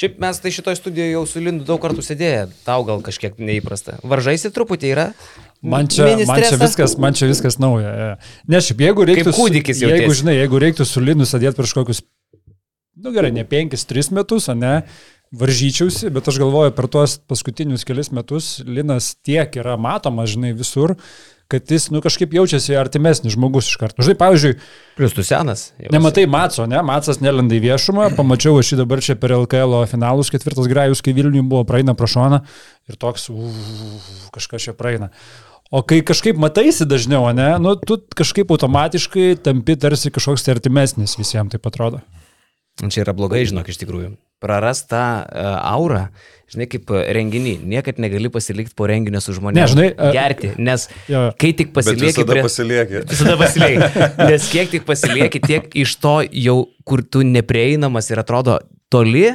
Šiaip mes tai šitoje studijoje jau su Lindu daug kartų sėdėję, tau gal kažkiek neįprasta. Varžaisi truputį yra? Man čia, man čia, viskas, man čia viskas nauja. Ne, šiaip jeigu reiktų... Kaip kūdikis su, jeigu, žinai, jeigu reiktų su Linu sėdėti prieš kokius, nu gerai, ne 5-3 metus, o ne, varžyčiausi, bet aš galvoju, per tuos paskutinius kelius metus Linas tiek yra matomas, žinai, visur, kad jis, nu, kažkaip jaučiasi artimesnis žmogus iš karto. Nu, Žinai, pavyzdžiui, Plius tu senas. jau Nematai Matso, ne? Matsas nelenda į viešumą, pamačiau aš jį dabar čia per LKL finalus ketvirtas grajus, kai Vilniui buvo praeina pro šoną ir toks, uf, kažkas čia praeina. O kai kažkaip mataisi dažniau, ne, nu, tu kažkaip automatiškai tampi tarsi kažkoks tai artimesnis visiems, taip atrodo. Čia yra blogai, žinok, iš tikrųjų. Prarast tą uh, aurą, žinai, kaip renginį. Niekad negali pasilikti po renginio su žmonėmis. Ne, žinai, e, Gerti, nes jo. kai tik pasilieki visada prie... pasilieki. Visada pasilieki. Nes kiek tik pasilieki, tiek iš to jau, kur tu neprieinamas ir atrodo toli,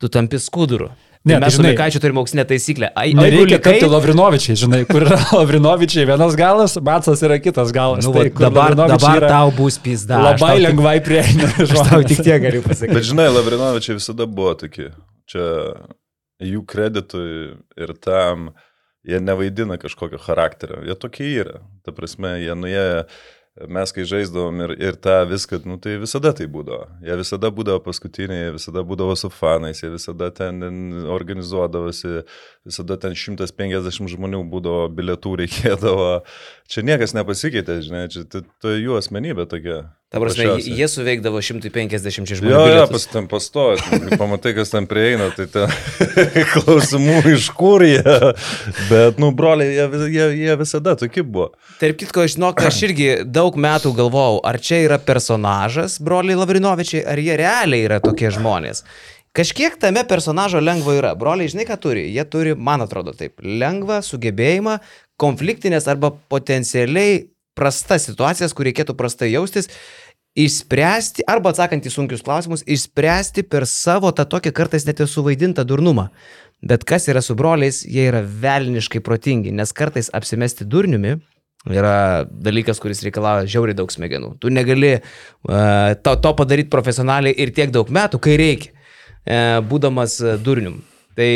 tu tampi skuduru. Ne, Ne, tai mes žinai- Mikaičiu turime auksinę taisyklę. Ai, Nereikia likai, tapti Lavrinovičiai, žinai, kur yra Lavrinovičiai vienas galas, Matsas yra kitas galas. nu, tai, dabar, dabar yra tau bus pizda. Aš Labai tik- lengvai prieina. Aš tau tik tiek galiu pasakyti. Bet žinai, Lavrinovičiai visada buvo tokie. Čia jų kreditui ir tam jie nevaidina kažkokio charakterio. Jie tokie yra. Ta prasme, jie nuėjo, mes kai žaisdavom ir, ir tą viską, nu tai visada tai būdavo. Jie visada būdavo paskutiniai, jie visada būdavo su fanais, jie visada ten organizuodavosi, visada ten 150 žmonių būdavo, bilietų reikėdavo. Čia niekas nepasikeitė, žinai, čia tai, tai jų asmenybė tokia. Ta prasme, paprasčiausiai. jie suveikdavo 150 žmonių. Jo, jo, pas ten pastovi, ten pamatai, kas ten prieina, tai ten klausimų iš kur jie. Bet, nu, broliai, jie, jie, jie visada tokie buvo. Tarp kitko, žinok, aš irgi daug metų galvojau, ar čia yra personažas, broliai Lavrinovičiai, ar jie realiai yra tokie žmonės. Kažkiek tame personažo lengvo yra. Broliai, žinai, ką turi? Jie turi, man atrodo, taip, lengvą sugebėjimą konfliktinės arba potencialiai prastas situacijas, kur reikėtų prastai jaustis, išspręsti, arba atsakant į sunkius klausimus, išspręsti per savo tą tokį kartais net ir suvaidintą durnumą. Bet kas yra su broliais, jie yra velniškai protingi, nes kartais apsimesti durniumi yra dalykas, kuris reikalauja žiauriai daug smegenų. Tu negali uh, to, to padaryti profesionaliai ir tiek daug metų, kai reikia, būdamas uh, durnium. Tai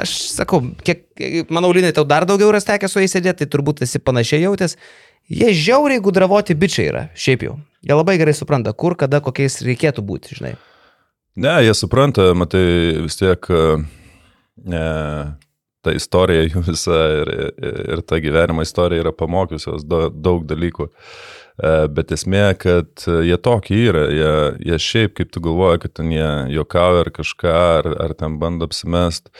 aš sakau, kiek, manau, Linai, tau dar daugiau yra tekę su jais sėdėti, tai turbūt esi panašiai jautęs. Jie žiauriai gudravoti bičiai yra, šiaip jau. Jie labai gerai supranta, kur, kada, kokiais reikėtų būti, žinai. Ne, jie supranta, matai, vis tiek e, ne, ta istorija jų visa ir, ir ta gyvenimo istorija yra pamokiusios daug dalykų. E, Bet esmė, kad jie tokie yra, jie, jie šiaip, kaip tu galvoji, kad ten jie juokauja ar kažką, ar, ar ten bando apsimest.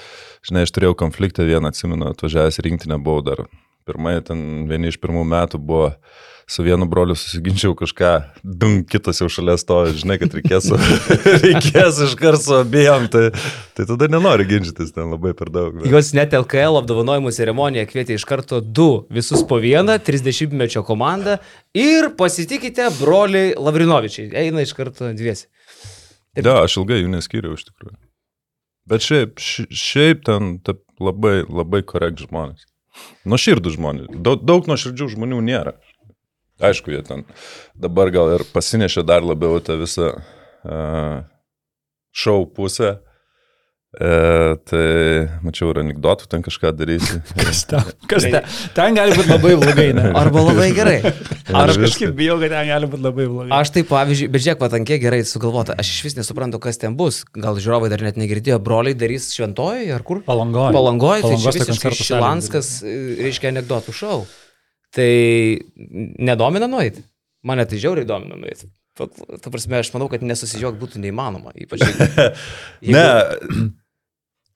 Žinai, aš turėjau konfliktą vieną, atsimenu, atvažiavęs rinktinę buvau dar. Pirmai, ten vieni iš pirmų metų buvo su vienu broliu susiginčiau kažką, dum, kitas jau šalia stovi, žinai, kad reikės, reikės iš karto su abiem, tai, tai tada nenori ginčytis ten labai per daug. bet- Jos net LKL apdovanojimų ceremoniją kvietė iš karto du, visus po vieną, 30-mečio komandą ir pasitikite broliai Lavrinovičiai. Eina iš karto dviesi. Ne, aš ilgai jų neskyriau iš tikrųjų. Bet šiaip, ši- šiaip ten ta, labai, labai korekt žmonės. Nuoširdų žmonės. Daug, daug nuoširdžių žmonių nėra. Aišku, jie ten dabar gal ir pasinešė dar labiau tą visą uh, šou pusę. E, tai mačiau ir anegdotų ten kažką darysi. Kas ten, kas ten, ten gali būti labai blogai, ne? Arba labai gerai. Ar aš kažkaip bijau, kad ten gali būti labai blogai. Aš tai pavyzdžiui, bet žiūrėk, pat ankie gerai sugalvota. Aš iš vis nesuprantu, kas ten bus. Gal žiūrovai dar net negirdėjo, broliai darys šventojoje ar kur? Palangoje. Palangoje, tai čia visiškai Šilanskas, e, reiškia, anegdotų šau. Tai nedomina nueit. Mane tai žiauriai domina nueit. Ta prasme, aš manau, kad nesusižiok būtų neįmanoma. Ypač jeigu- Ne,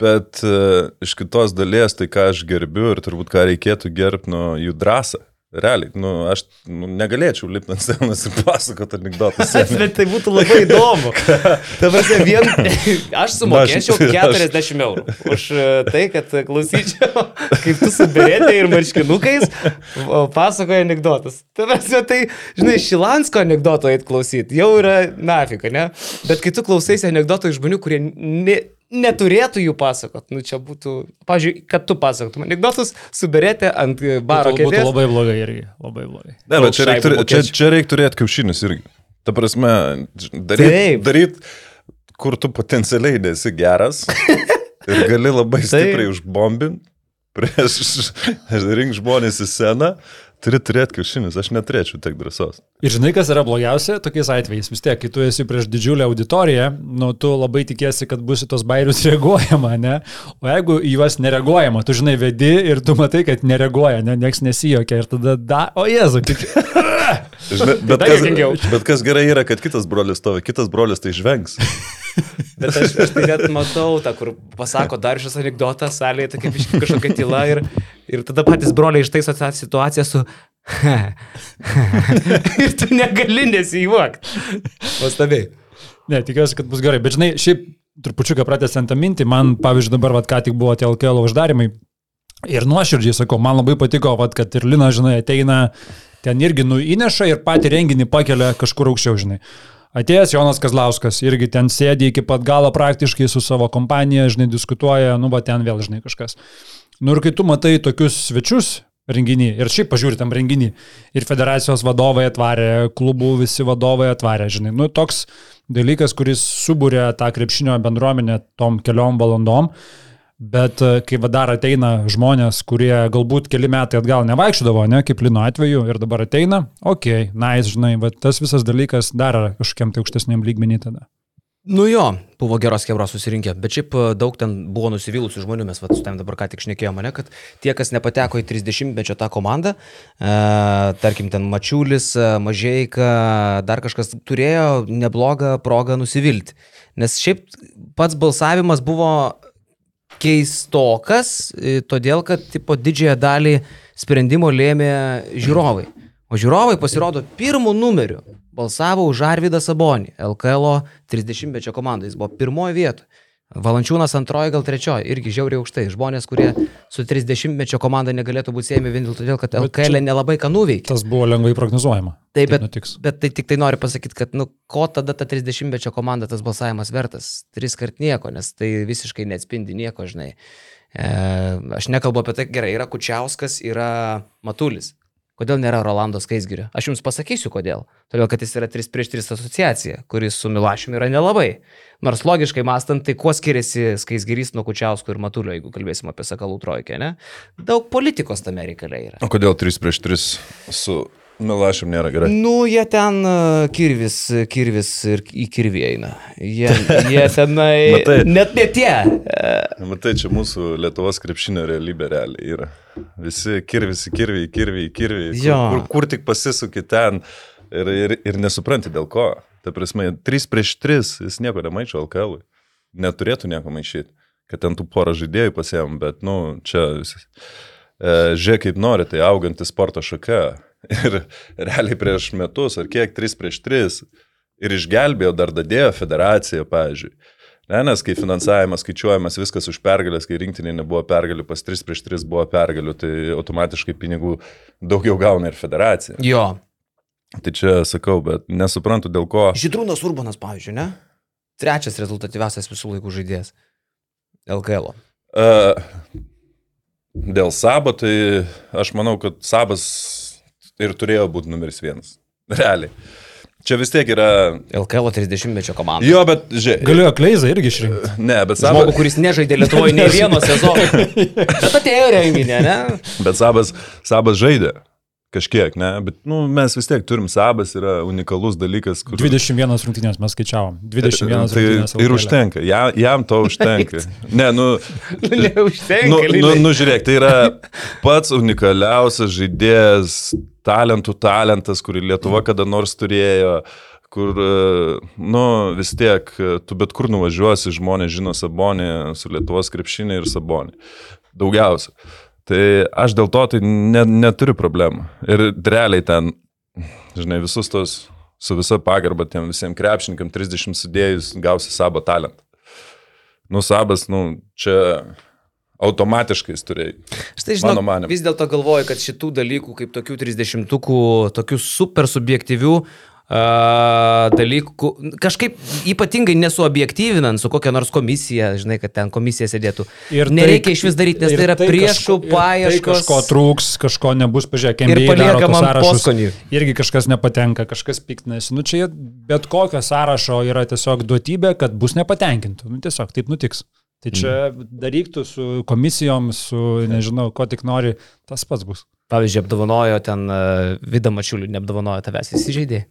bet uh, iš kitos dalies, tai ką aš gerbiu ir turbūt ką reikėtų gerbti, nu, jų drąsą. Realiai, nu, aš nu, negalėčiau lipti ant scenos ir pasakoti anegdotus. Bet tai būtų labai įdomu. Ta prasme, vien aš sumokėčiau aš- 40 eurų už e, tai, kad klausyčiau, kaip tu su beretė ir marškinukais pasakoja anegdotus. Ta prasme, tai, žinai, Šilansko anegdoto eit klausyti jau yra nafika, ne? Bet kai tu klausaisi anegdotų iš žmonių, kurie ne, neturėtų jų pasakot, nu čia būtų, pažiūrėjau, kad tu pasakotum anegdotus su beretė ant e, baro būtų, būtų labai blogai irgi, labai blogai. Ne, bet čia reikia turėti čia, mokėčiau. čia reik turėti kiaušinius irgi. Ta prasme, daryti Taip. daryt kur tu potencialiai nesi geras ir gali labai stipriai užbombinti prieš rink žmonės į sceną, turi turėti kiaušinius, aš neturėčiau tiek drąsos. Ir žinai, kas yra blogiausia tokiais atvejais, vis tiek, kai tu esi prieš didžiulę auditoriją, nu, tu labai tikėsi, kad bus į tos bairius reaguojama, ne? O jeigu į juos nereaguojama, tu žinai, vedi ir tu matai, kad nereaguoja, ne, nieks nesijokia ir tada, da, o jezu, kaip... Žinai, bet, kas, bet kas gerai yra, kad kitas brolis stovi, kitas brolis tai žvengs. Bet aš, aš tai net matau tą, kur pasako dar šis anegdotas, salėje tokia kažkokia tyla ir, ir tada patys broliai ištaiso tą situaciją su... ir tu negali nesijuokti. Pastabiai. Ne, tikiuosi, kad bus gerai. Bet žinai, šiaip trupučiuką pratęsiant tą mintį, man, pavyzdžiui, dabar, vat, ką tik buvo tie LKL uždarimai. Ir nuoširdžiai sakau, man labai patiko, vat, kad ir Lina, žinai, ateina, ten irgi nu įneša ir patį renginį pakelia kažkur aukščiau, žinai. Atėjęs Jonas Kazlauskas irgi ten sėdi iki pat galo praktiškai su savo kompanija, žinai, diskutuoja, nu, va ten vėl, žinai, kažkas. Nu ir kai tu matai tokius svečius renginį ir šiaip pažiūri tam renginį ir federacijos vadovai atvarė, klubų visi vadovai atvarė, žinai, nu toks dalykas, kuris subūrė tą krepšinio bendruomenę tom keliom valandom. Bet e, kai dar ateina žmonės, kurie galbūt keli metai atgal nevaikščiodavo, ne, kaip Lino atveju, ir dabar ateina, okei, okay, nice, žinai, bet tas visas dalykas dar kažkokiam tai aukštesniam lygmenį tada. Nu jo, buvo geros kebros susirinkę, bet šiaip e, daug ten buvo nusivylusių žmonių, mes vat, su tam dabar ką tik šnekėjome, ne, kad tie, kas nepateko į 30-mečio tą komandą, e, tarkim ten Mačiulis, e, Mažieika, dar kažkas turėjo neblogą progą nusivilti. Nes šiaip pats balsavimas buvo keistokas, e, todėl kad tipo, didžiąją dalį sprendimo lėmė žiūrovai. O žiūrovai pasirodo pirmų numerių balsavo už Arvidą Sabonį, LKL 30-mečio komandai. Jis buvo pirmoji vietoje. Valančiūnas antroji, gal trečioji, irgi žiauriai aukštai. Žmonės, kurie su 30-mečio komanda negalėtų būti siejami vien dėl to, kad LKL nelabai ką nuveikė. Tas buvo lengvai prognozuojama. Taip, bet, nutiks. bet tai tik tai noriu pasakyti, kad, nu, ko tada ta 30-mečio komanda tas balsavimas vertas? Tris kart nieko, nes tai visiškai neatspindi nieko, žinai. E, aš nekalbu apie tai, gerai, yra Kučiauskas, yra Matulis. Kodėl nėra Rolando Skaisgirio? Aš jums pasakysiu, kodėl. Todėl, kad jis yra 3 prieš 3 asociacija, kuris su Milašiumi yra nelabai. Nors logiškai mąstant, tai kuo skiriasi Skaisgirys nuo Kučiausko ir Matulio, jeigu kalbėsim apie Sakalų trojkę, ne? Daug politikos tame reikale yra. O kodėl 3 prieš 3 su Milašim nėra gerai. Nu, jie ten uh, kirvis, kirvis ir į kirvį eina. Jie, jie tenai. Matai, net ne tie. Matai, čia mūsų Lietuvos krepšinio realybė realiai yra. Visi kirvis į kirvį, į kirvį, į kirvį. Kur, kur, kur tik pasisuki ten ir, ir, ir nesupranti dėl ko. Ta prasme, 3 prieš 3, jis nieko nemaišo LKL. -ui. Neturėtų nieko maišyti. Kad ten tų porą žaidėjų pasėm, bet, nu, čia... E, žiūrėk, kaip nori, tai auganti sporto šaka Ir realiai prieš metus, ar kiek, 3 prieš 3. Ir išgelbėjo dar dadėjo federacija, pavyzdžiui. Ne, nes kai finansavimas skaičiuojamas viskas už pergalės, kai rinktinė nebuvo pergalių, pas 3 prieš 3 buvo pergalių, tai automatiškai pinigų daugiau gauna ir federacija. Jo. Tai čia sakau, bet nesuprantu dėl ko. Žydrūnas Urbanas, pavyzdžiui, ne? Trečias rezultatyviausias visų laikų žaidėjas. LKL. Uh, dėl Sabo, tai aš manau, kad Sabas ir turėjo būti numeris vienas. Realiai. Čia vis tiek yra. LKL 30-mečio komanda. Jo, bet žiūrėk. Galėjo Kleizą irgi išrinkti. Ne, bet Sabas. Žmogų, kuris nežaidė Lietuvoje nei vieno sezono. bet atėjo renginį, ne? Bet Sabas, Sabas žaidė. Kažkiek, ne, bet nu, mes vis tiek turim sabas, yra unikalus dalykas. Kur... 21 rungtynės mes skaičiavom. 21 tai rungtynės. Ir užtenka, ja, jam to užtenka. ne, nu. Neužtenka. Nu, nu, nu, žiūrėk, tai yra pats unikaliausias žaidėjas, talentų talentas, kurį Lietuva kada nors turėjo kur, nu, vis tiek, tu bet kur nuvažiuosi, žmonės žino Sabonį su Lietuvos krepšinė ir Sabonį. Daugiausia. Tai aš dėl to tai ne, neturiu problemų. Ir realiai ten, žinai, visus tos, su visa pagarba tiem visiems krepšininkam 30 sudėjus gausi savo talentą. Nu, sabas, nu, čia automatiškai jis turėjo. Štai žinau, vis dėlto galvoju, kad šitų dalykų, kaip tokių 30-ukų, tokių super subjektyvių, dalykų, kažkaip ypatingai nesuobjektyvinant su kokia nors komisija, žinai, kad ten komisija sėdėtų. Ir Nereikia tai, iš vis daryti, nes tai yra tai priešų kažko, paieškos. Tai kažko trūks, kažko nebus, pažiūrėk, ir palieka man poskonį. Irgi kažkas nepatenka, kažkas piktinasi. Nu čia bet kokio sąrašo yra tiesiog duotybė, kad bus nepatenkintų. Nu tiesiog taip nutiks. Tai čia mm. daryk tu su komisijom, su nežinau, ko tik nori, tas pats bus. Pavyzdžiui, apdovanojo ten uh, Vida Mačiulių, neapdovanojo tavęs įsižeidėjai.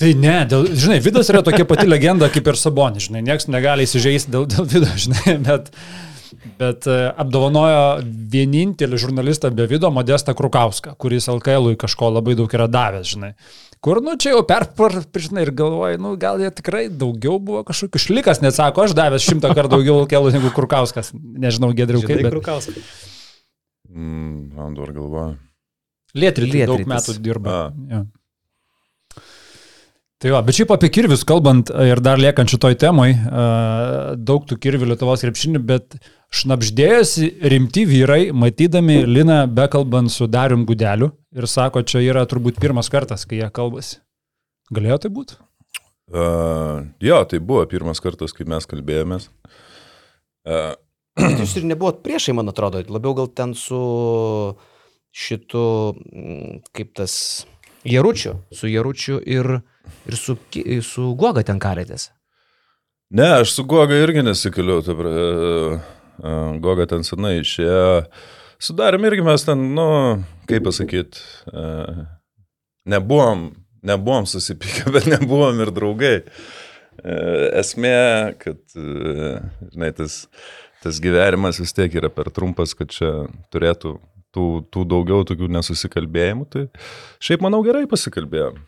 Tai ne, dėl, žinai, Vidas yra tokia pati legenda kaip ir Sabonis, žinai, niekas negali įsižeisti dėl, dėl Vido, žinai, bet, bet e, apdovanojo vienintelį žurnalistą be Vido, Modestą Krukauską, kuris LKL-ui kažko labai daug yra davęs, žinai. Kur, nu, čia jau perpar, žinai, ir galvoju, nu, gal jie tikrai daugiau buvo kažkokių šlikas, net sako, aš davęs šimtą kartų daugiau LKL negu Krukauskas. Nežinau, gedriau kaip. Bet... Krukauskas. Mm, man dar galvoju. Lietri, daug metų dirba. Ja. Tai va, bet šiaip apie kirvius kalbant ir dar liekant šitoj temai, daug tų kirvių Lietuvos krepšinių, bet šnapždėjosi rimti vyrai, matydami Liną bekalbant su Darium Gudeliu ir sako, čia yra turbūt pirmas kartas, kai jie kalbasi. Galėjo tai būti? Uh, jo, tai buvo pirmas kartas, kai mes kalbėjomės. Uh. Jūs ir nebuvot priešai, man atrodo, labiau gal ten su šitu, kaip tas, Jaručiu, su Jaručiu ir ir su, su Guoga ten karėtės. Ne, aš su Guoga irgi nesikaliu, tai Guoga ten senai išėjo. Sudarėm irgi mes ten, nu, kaip pasakyti, nebuvom, nebuvom susipykę, bet nebuvom ir draugai. Esmė, kad, žinai, tas, tas gyvenimas vis tiek yra per trumpas, kad čia turėtų tų, tų daugiau tokių nesusikalbėjimų, tai šiaip manau gerai pasikalbėjom.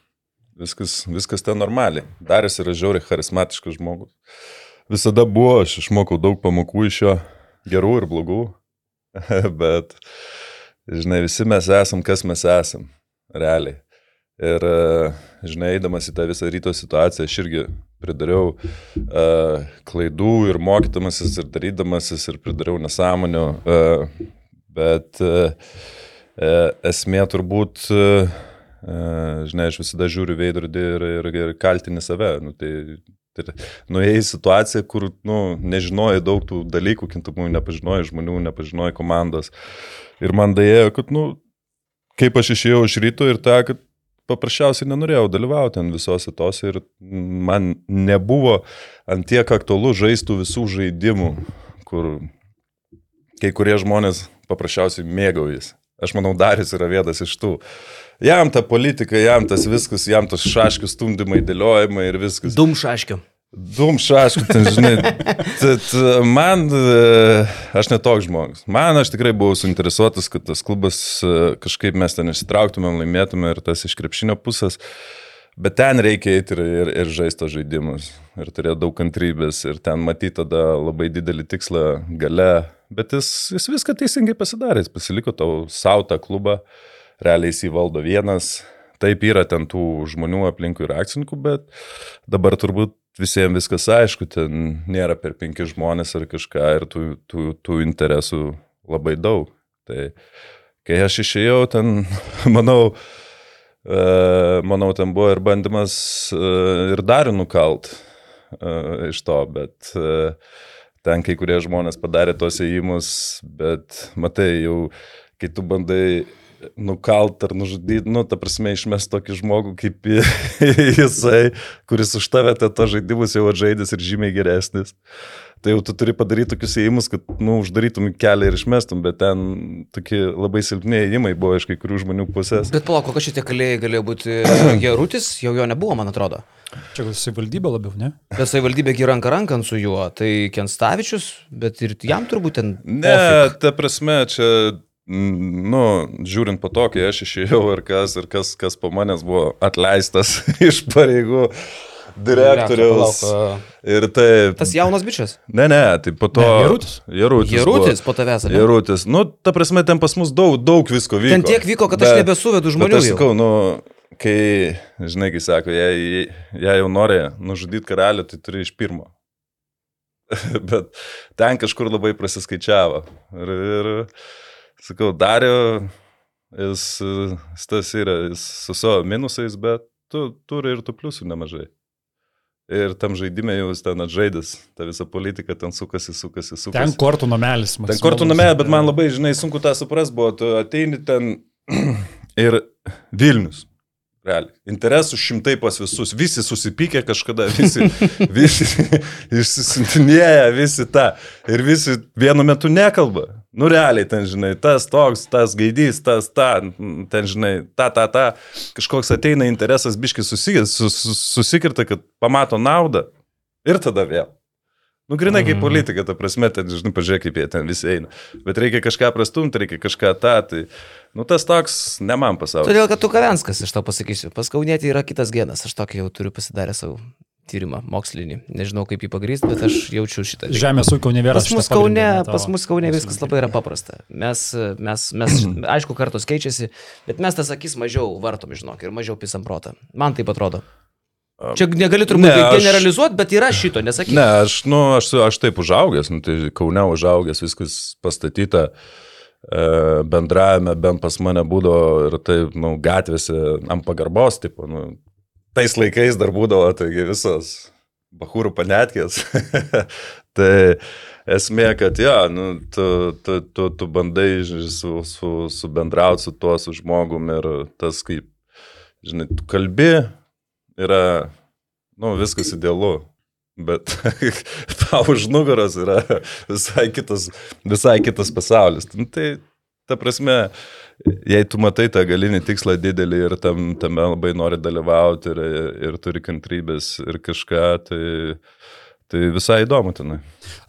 Viskas, viskas ten normaliai. Daris yra žiauriai charizmatiškas žmogus. Visada buvo, aš išmokau daug pamokų iš jo, gerų ir blogų, bet, žinai, visi mes esam, kas mes esam, realiai. Ir, žinai, eidamas į tą visą ryto situaciją, aš irgi pridariau uh, klaidų ir mokydamasis, ir darydamasis, ir pridariau nesąmonių, uh, bet uh, esmė turbūt uh, žinai, aš visada žiūriu veidrodį ir, ir, ir kaltini save. Nu, tai, tai nuėjai į situaciją, kur nu, nežinojai daug tų dalykų, kintamų, nepažinojai žmonių, nepažinojai komandos. Ir man dėjo, kad, nu, kaip aš išėjau iš ryto ir tą, kad paprasčiausiai nenorėjau dalyvauti ant visose tose ir man nebuvo ant tiek aktualu žaistų visų žaidimų, kur kai kurie žmonės paprasčiausiai mėgaujasi. Aš manau, Darius yra vienas iš tų. Jam ta politika, jam tas viskas, jam tas šaškių stumdymai, dėliojimai ir viskas. Dum šaškių. Dum šaškių, ten žinai. Tad man, e, aš netoks žmogus. Man aš tikrai buvau suinteresuotas, kad tas klubas e, kažkaip mes ten išsitrauktumėm, laimėtumėm ir tas iš krepšinio pusės. Bet ten reikia eiti ir, ir, ir žaisti žaidimus. Ir turėti daug kantrybės. Ir ten matyti tada labai didelį tikslą gale. Bet jis, jis viską teisingai pasidarė. Jis pasiliko tau sautą klubą. Uh, realiai jis įvaldo vienas. Taip yra ten tų žmonių aplinkų ir akcininkų, bet dabar turbūt visiems viskas aišku, ten nėra per penki žmonės ar kažką ir tų, tų, tų interesų labai daug. Tai kai aš išėjau, ten, manau, uh, manau, ten buvo ir bandymas uh, ir dar nukalt uh, iš to, bet ten kai kurie žmonės padarė tos įėjimus, bet matai, jau kai tu bandai nukalt ar nužudyti, nu, ta prasme, išmest tokį žmogų kaip jisai, kuris už tave tą žaidimus jau atžaidęs ir žymiai geresnis. Tai jau tu turi padaryti tokius įėjimus, kad, nu, uždarytum kelią ir išmestum, bet ten tokie labai silpni įėjimai buvo iš kai kurių žmonių pusės. Bet palauk, kokie šitie kalėjai galėjo būti gerutis, jau jo nebuvo, man atrodo. Čia gal savivaldybė labiau, ne? Bet savivaldybė gyranka rankant su juo, tai Kenstavičius, bet ir jam turbūt ten... Ne, ta prasme, čia nu, žiūrint po to, kai aš išėjau ir kas, ir kas, kas po manęs buvo atleistas iš pareigų direktoriaus. Ir tai... Tas jaunas bičias? Ne, ne, tai po to... Jerutis. Jerutis. Jerutis po tavęs. Ne? Jerutis. Nu, ta prasme, ten pas mus daug, daug visko vyko. Ten tiek vyko, kad bet, aš nebesuvedu žmonių. Aš sakau, nu, kai, žinai, kai sako, jei, jei jau nori nužudyti karalių, tai turi iš pirmo. bet ten kažkur labai prasiskaičiavo. Ir, ir sakau, Dario, jis, tas yra, jis su savo minusais, bet tu turi ir tų pliusų nemažai. Ir tam žaidimė jau jis ten atžaidęs, ta visa politika ten sukasi, sukasi, sukasi. Ten kortų namelis. Ten kortų namelė, bet man labai, žinai, sunku tą supras buvo, tu ateini ten ir Vilnius. Realiai. Interesų šimtai pas visus, visi susipykė kažkada, visi, visi išsisintinėja, visi tą. Ir visi vienu metu nekalba. Nu, realiai ten, žinai, tas toks, tas gaidys, tas ta, ten, žinai, ta, ta, ta. Kažkoks ateina interesas, biškis susikirta, kad pamato naudą ir tada vėl. Nu, grinai kaip mhm. politika, ta prasme, ten, žinai, pažiūrėk, kaip jie ten visi eina. Bet reikia kažką prastumti, reikia kažką tą, tai, nu, tas toks ne man pasaulis. Todėl, kad tu Kavenskas, aš tau pasakysiu, paskaunėti yra kitas genas, aš tokį jau turiu pasidarę savo tyrimą mokslinį. Nežinau, kaip jį pagrysti, bet aš jaučiu šitą. Žemės ūkio universitetas. Pas mus Kaune, pas mus Kaune viskas labai yra paprasta. Mes, mes, mes aišku, kartos keičiasi, bet mes tas akis mažiau vartom, žinok, ir mažiau pisam protą. Man taip atrodo. Čia negali turbūt ne, generalizuoti, bet yra šito, nesakyk. Ne, aš, nu, aš, aš taip užaugęs, nu, tai Kaune užaugęs, viskas pastatyta e, bendravime, bent pas mane būdavo ir taip, nu, gatvėse ant pagarbos, tipo, nu, tais laikais dar būdavo, taigi visos bahūrų panetkės. tai esmė, kad, ja, nu, tu, tu, tu, tu bandai su, su, su bendrauti su tuo, su žmogum ir tas, kaip, žinai, tu kalbi yra, nu, viskas idealu, bet tau už nugaros yra visai kitas, visai kitas pasaulis. Nu, tai, ta prasme, jei tu matai tą galinį tikslą didelį ir tam, tame labai nori dalyvauti ir, ir turi kantrybės ir kažką, tai, tai visai įdomu tenai.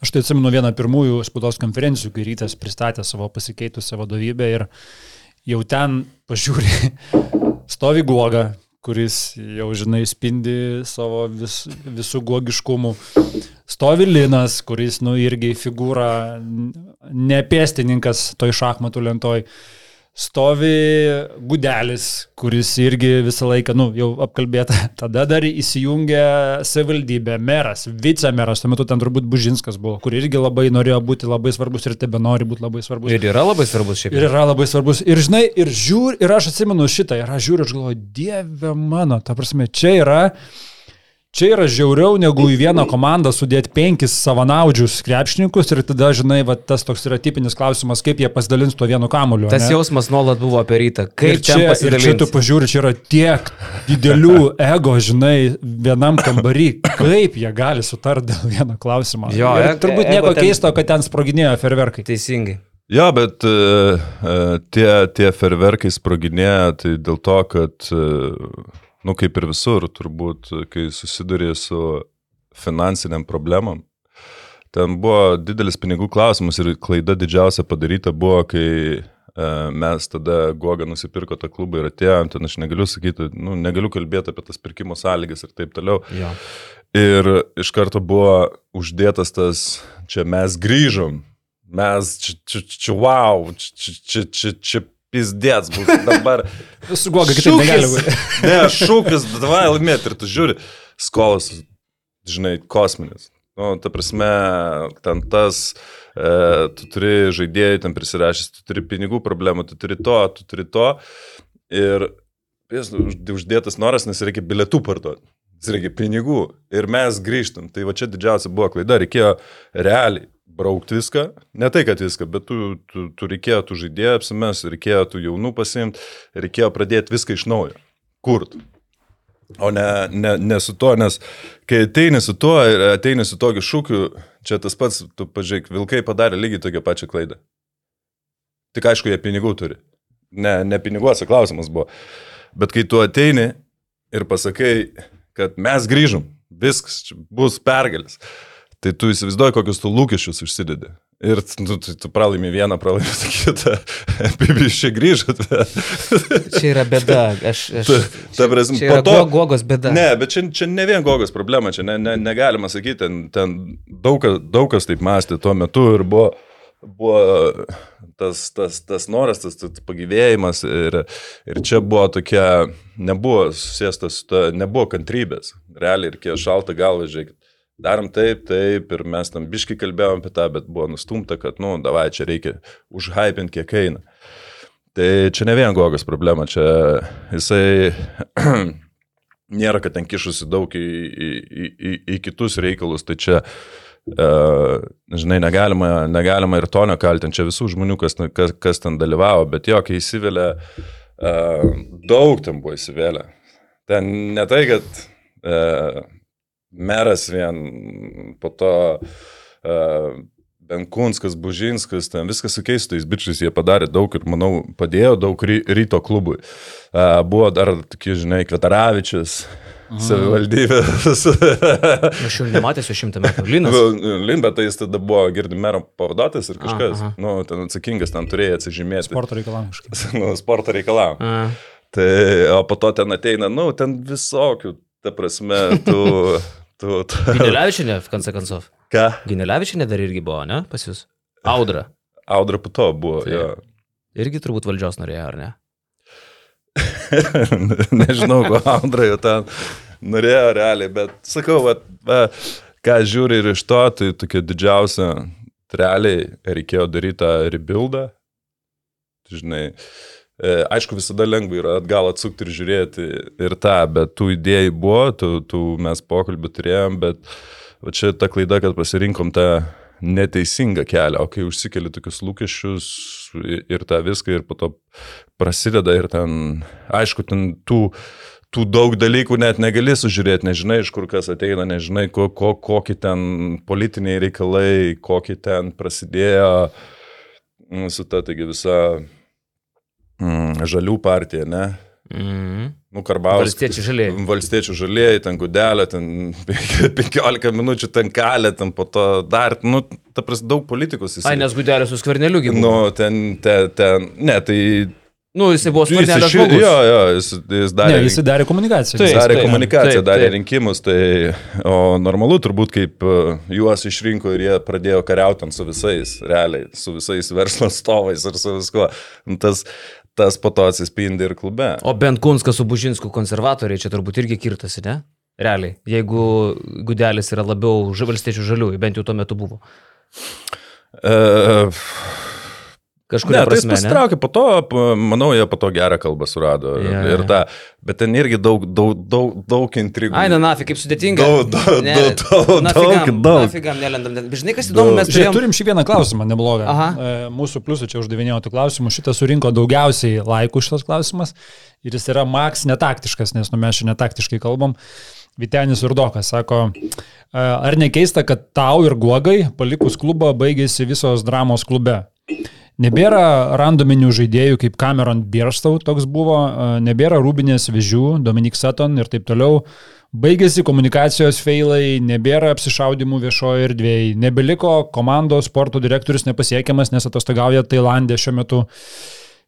Aš tai atsimenu vieną pirmųjų spaudos konferencijų, kai rytas pristatė savo pasikeitusią vadovybę ir jau ten pažiūrė, stovi guoga, kuris jau, žinai, spindi savo vis, visų gogiškumų. Stovi Linas, kuris, nu, irgi figūra, nepėstininkas toj šachmatų lentoj stovi gudelis, kuris irgi visą laiką, nu, jau apkalbėta, tada dar įsijungia savivaldybė, meras, vicemeras, tuo metu ten turbūt Bužinskas buvo, kur irgi labai norėjo būti labai svarbus ir tebe nori būti labai svarbus. Ir yra labai svarbus šiaip. Ir yra labai svarbus. Ir žinai, ir žiūri, ir aš atsimenu šitą, ir aš žiūriu, aš galvoju, Dieve mano, ta prasme, čia yra Čia yra žiauriau negu į vieną komandą sudėti penkis savanaudžius krepšininkus ir tada, žinai, va, tas toks yra tipinis klausimas, kaip jie pasidalins tuo vienu kamuoliu. Tas ne? jausmas nuolat buvo apie rytą. Kaip ir čia, ir čia tu pažiūri, čia yra tiek didelių ego, žinai, vienam kambarį, kaip jie gali sutarti dėl vieno klausimo. Jo, ir e, turbūt nieko ten... keisto, kad ten sproginėjo ferverkai. Teisingai. Jo, bet uh, tie, tie ferverkai sproginėja tai dėl to, kad uh, nu kaip ir visur, turbūt, kai susidurė su finansiniam problemam. Ten buvo didelis pinigų klausimas ir klaida didžiausia padaryta buvo, kai e, mes tada Goga nusipirko tą klubą ir atėjom, ten aš negaliu sakyti, nu, negaliu kalbėti apie tas pirkimo sąlygas ir taip toliau. Ja. Ir iš karto buvo uždėtas tas, čia mes grįžom, mes čia, čia, čia wow, čia, čia, čia, čia pizdėts bus dabar. Su guoga kitaip negali būti. ne, šūkis, davai laimėti ir tu žiūri, skolas, žinai, kosminis. Nu, ta prasme, ten tas, e, tu turi žaidėjų, ten prisirašęs, tu turi pinigų problemų, tu turi to, tu turi to. Ir jis uždėtas noras, nes reikia bilietų parduoti. Reikia pinigų. Ir mes grįžtam. Tai va čia didžiausia buvo klaida. Reikėjo realiai braukti viską, ne tai, kad viską, bet tu, tu, tu reikėjo tų žaidėjų apsimes, reikėjo tų jaunų pasimti, reikėjo pradėti viską iš naujo, kurt. O ne, ne, ne su to, nes kai ateini su tuo ir ateini su tokiu šūkiu, čia tas pats, tu pažiūrėk, vilkai padarė lygiai tokią pačią klaidą. Tik aišku, jie pinigų turi. Ne, ne piniguose klausimas buvo. Bet kai tu ateini ir pasakai, kad mes grįžom, viskas, bus pergalis. Tai tu įsivaizduoji, kokius tu lūkesčius užsidedi. Ir tu, tu, tu pralaimi vieną, pralaimi kitą. Bibis čia grįžot. čia yra bėda. Aš, aš, ta, ta prasme, čia yra to, gogos bėda. Ne, bet čia, čia ne vien gogos problema, čia ne, ne, negalima sakyti, ten, ten daug, daug kas taip mąstė tuo metu ir buvo, buvo tas, tas, tas noras, tas, tas pagyvėjimas ir, ir čia buvo tokia, nebuvo susėstas, nebuvo kantrybės. Realiai reikėjo šaltą galvą, žiūrėkit darom taip, taip, ir mes tam biškai kalbėjom apie tą, bet buvo nustumta, kad, nu, davai, čia reikia užhypinti kiek eina. Tai čia ne vien Gogas problema, čia jisai nėra, kad ten kišusi daug į, į, į, į, į kitus reikalus, tai čia, uh, žinai, negalima, negalima ir to nekaltinti, čia visų žmonių, kas, kas, kas ten dalyvavo, bet jo, kai įsivėlė, uh, daug ten buvo įsivėlę. Ten ne tai, kad uh, meras vien po to uh, Benkunskas, Bužinskas, ten viskas su keistais bičiais, jie padarė daug ir, manau, padėjo daug ry, ryto klubui. Uh, buvo dar, tokie, žinai, Kvetaravičius, savivaldybė. Aš jau nematęs šimtą metų. Linas. Lin, bet tai jis tada buvo girdi mero pavaduotojas ir kažkas, aha, aha. nu, ten atsakingas, ten turėjo atsižymėti. Sporto reikalavimai. nu, sporto reikalavimai. Tai, o po to ten ateina, nu, ten visokių, ta prasme, tu... Tu, tu... Ginelevičinė, v konce koncov. Ką? Ginelevičinė dar irgi buvo, ne, pas jūs? Audra. Audra po to buvo, tai. jo. Irgi turbūt valdžios norėjo, ar ne? Nežinau, ko Audra jau ten norėjo realiai, bet sakau, va, va, ką žiūri ir iš to, tai tokia didžiausia, realiai reikėjo daryti tą rebuildą. Žinai, uh, aišku, visada lengva yra atgal atsukti ir žiūrėti ir tą, bet tų idėjų buvo, tų, tų mes pokalbį turėjom, bet va, čia ta klaida, kad pasirinkom tą neteisingą kelią, o kai užsikeli tokius lūkesčius ir tą viską ir po to prasideda ir ten, aišku, ten tų, tų daug dalykų net negali sužiūrėti, nežinai, iš kur kas ateina, nežinai, ko, ko, kokie ten politiniai reikalai, kokie ten prasidėjo mm, su ta, taigi visa mm, žalių partija, ne? Mhm. Nu, Karbauskas. Valstiečių žalieji. Valstiečių žalieji, ten gudelė, ten 15 minučių ten kalė, ten po to dar, nu, ta prasme, daug politikos jis. Ai, nes gudelė su skverneliu gyveno. Nu, ten, ten, ten, ne, tai... Nu, jisai buvo Jis skvernelio žmogus. Jo, jo, jis, jis darė, Ne, jis darė komunikaciją. Taip, darė taip, komunikaciją, taip, darė taip. rinkimus, tai, o normalu turbūt, kaip e, juos išrinko ir jie pradėjo kariauti su visais, realiai, su visais verslo atstovais ir su viskuo. Nu, Tas, tas po to atsispindi ir klube. O bent Kunskas su Bužinsku konservatoriai čia turbūt irgi kirtasi, ne? Realiai, jeigu gudelis yra labiau valstiečių žaliųjų, bent jau tuo metu buvo. Uh, Kažkuria Ne, tai jis prasme, ne? pasitraukė po to, manau, jie po to gerą kalbą surado. Ja, ir ta, bet ten irgi daug, daug, daug, daug intrigų. Ai, na, nafi, kaip sudėtinga. Daug, daug, Ne, daug, daug, daug. Nafigam nelendam. Žinai, kas įdomu, mes turėjom... turim šį vieną klausimą, neblogą. Aha. E, Mūsų pliusų čia uždavinėjo tų klausimų. Šitas surinko daugiausiai laikų šitas klausimas. Ir jis yra maks netaktiškas, nes nu, mes čia netaktiškai kalbam. Vitenis Urdokas sako, "E, ar nekeista, kad tau ir guogai palikus klubą baigėsi visos dramos klube? Nebėra randominių žaidėjų kaip Cameron Bierstau, toks buvo, e, nebėra Rūbinės Vežių, Dominik Sutton ir taip toliau. Baigėsi komunikacijos feilai, nebėra apsišaudimų viešoje erdvėje, nebeliko komandos sporto direktorius nepasiekiamas, nes atostogauja Tailandė šiuo metu.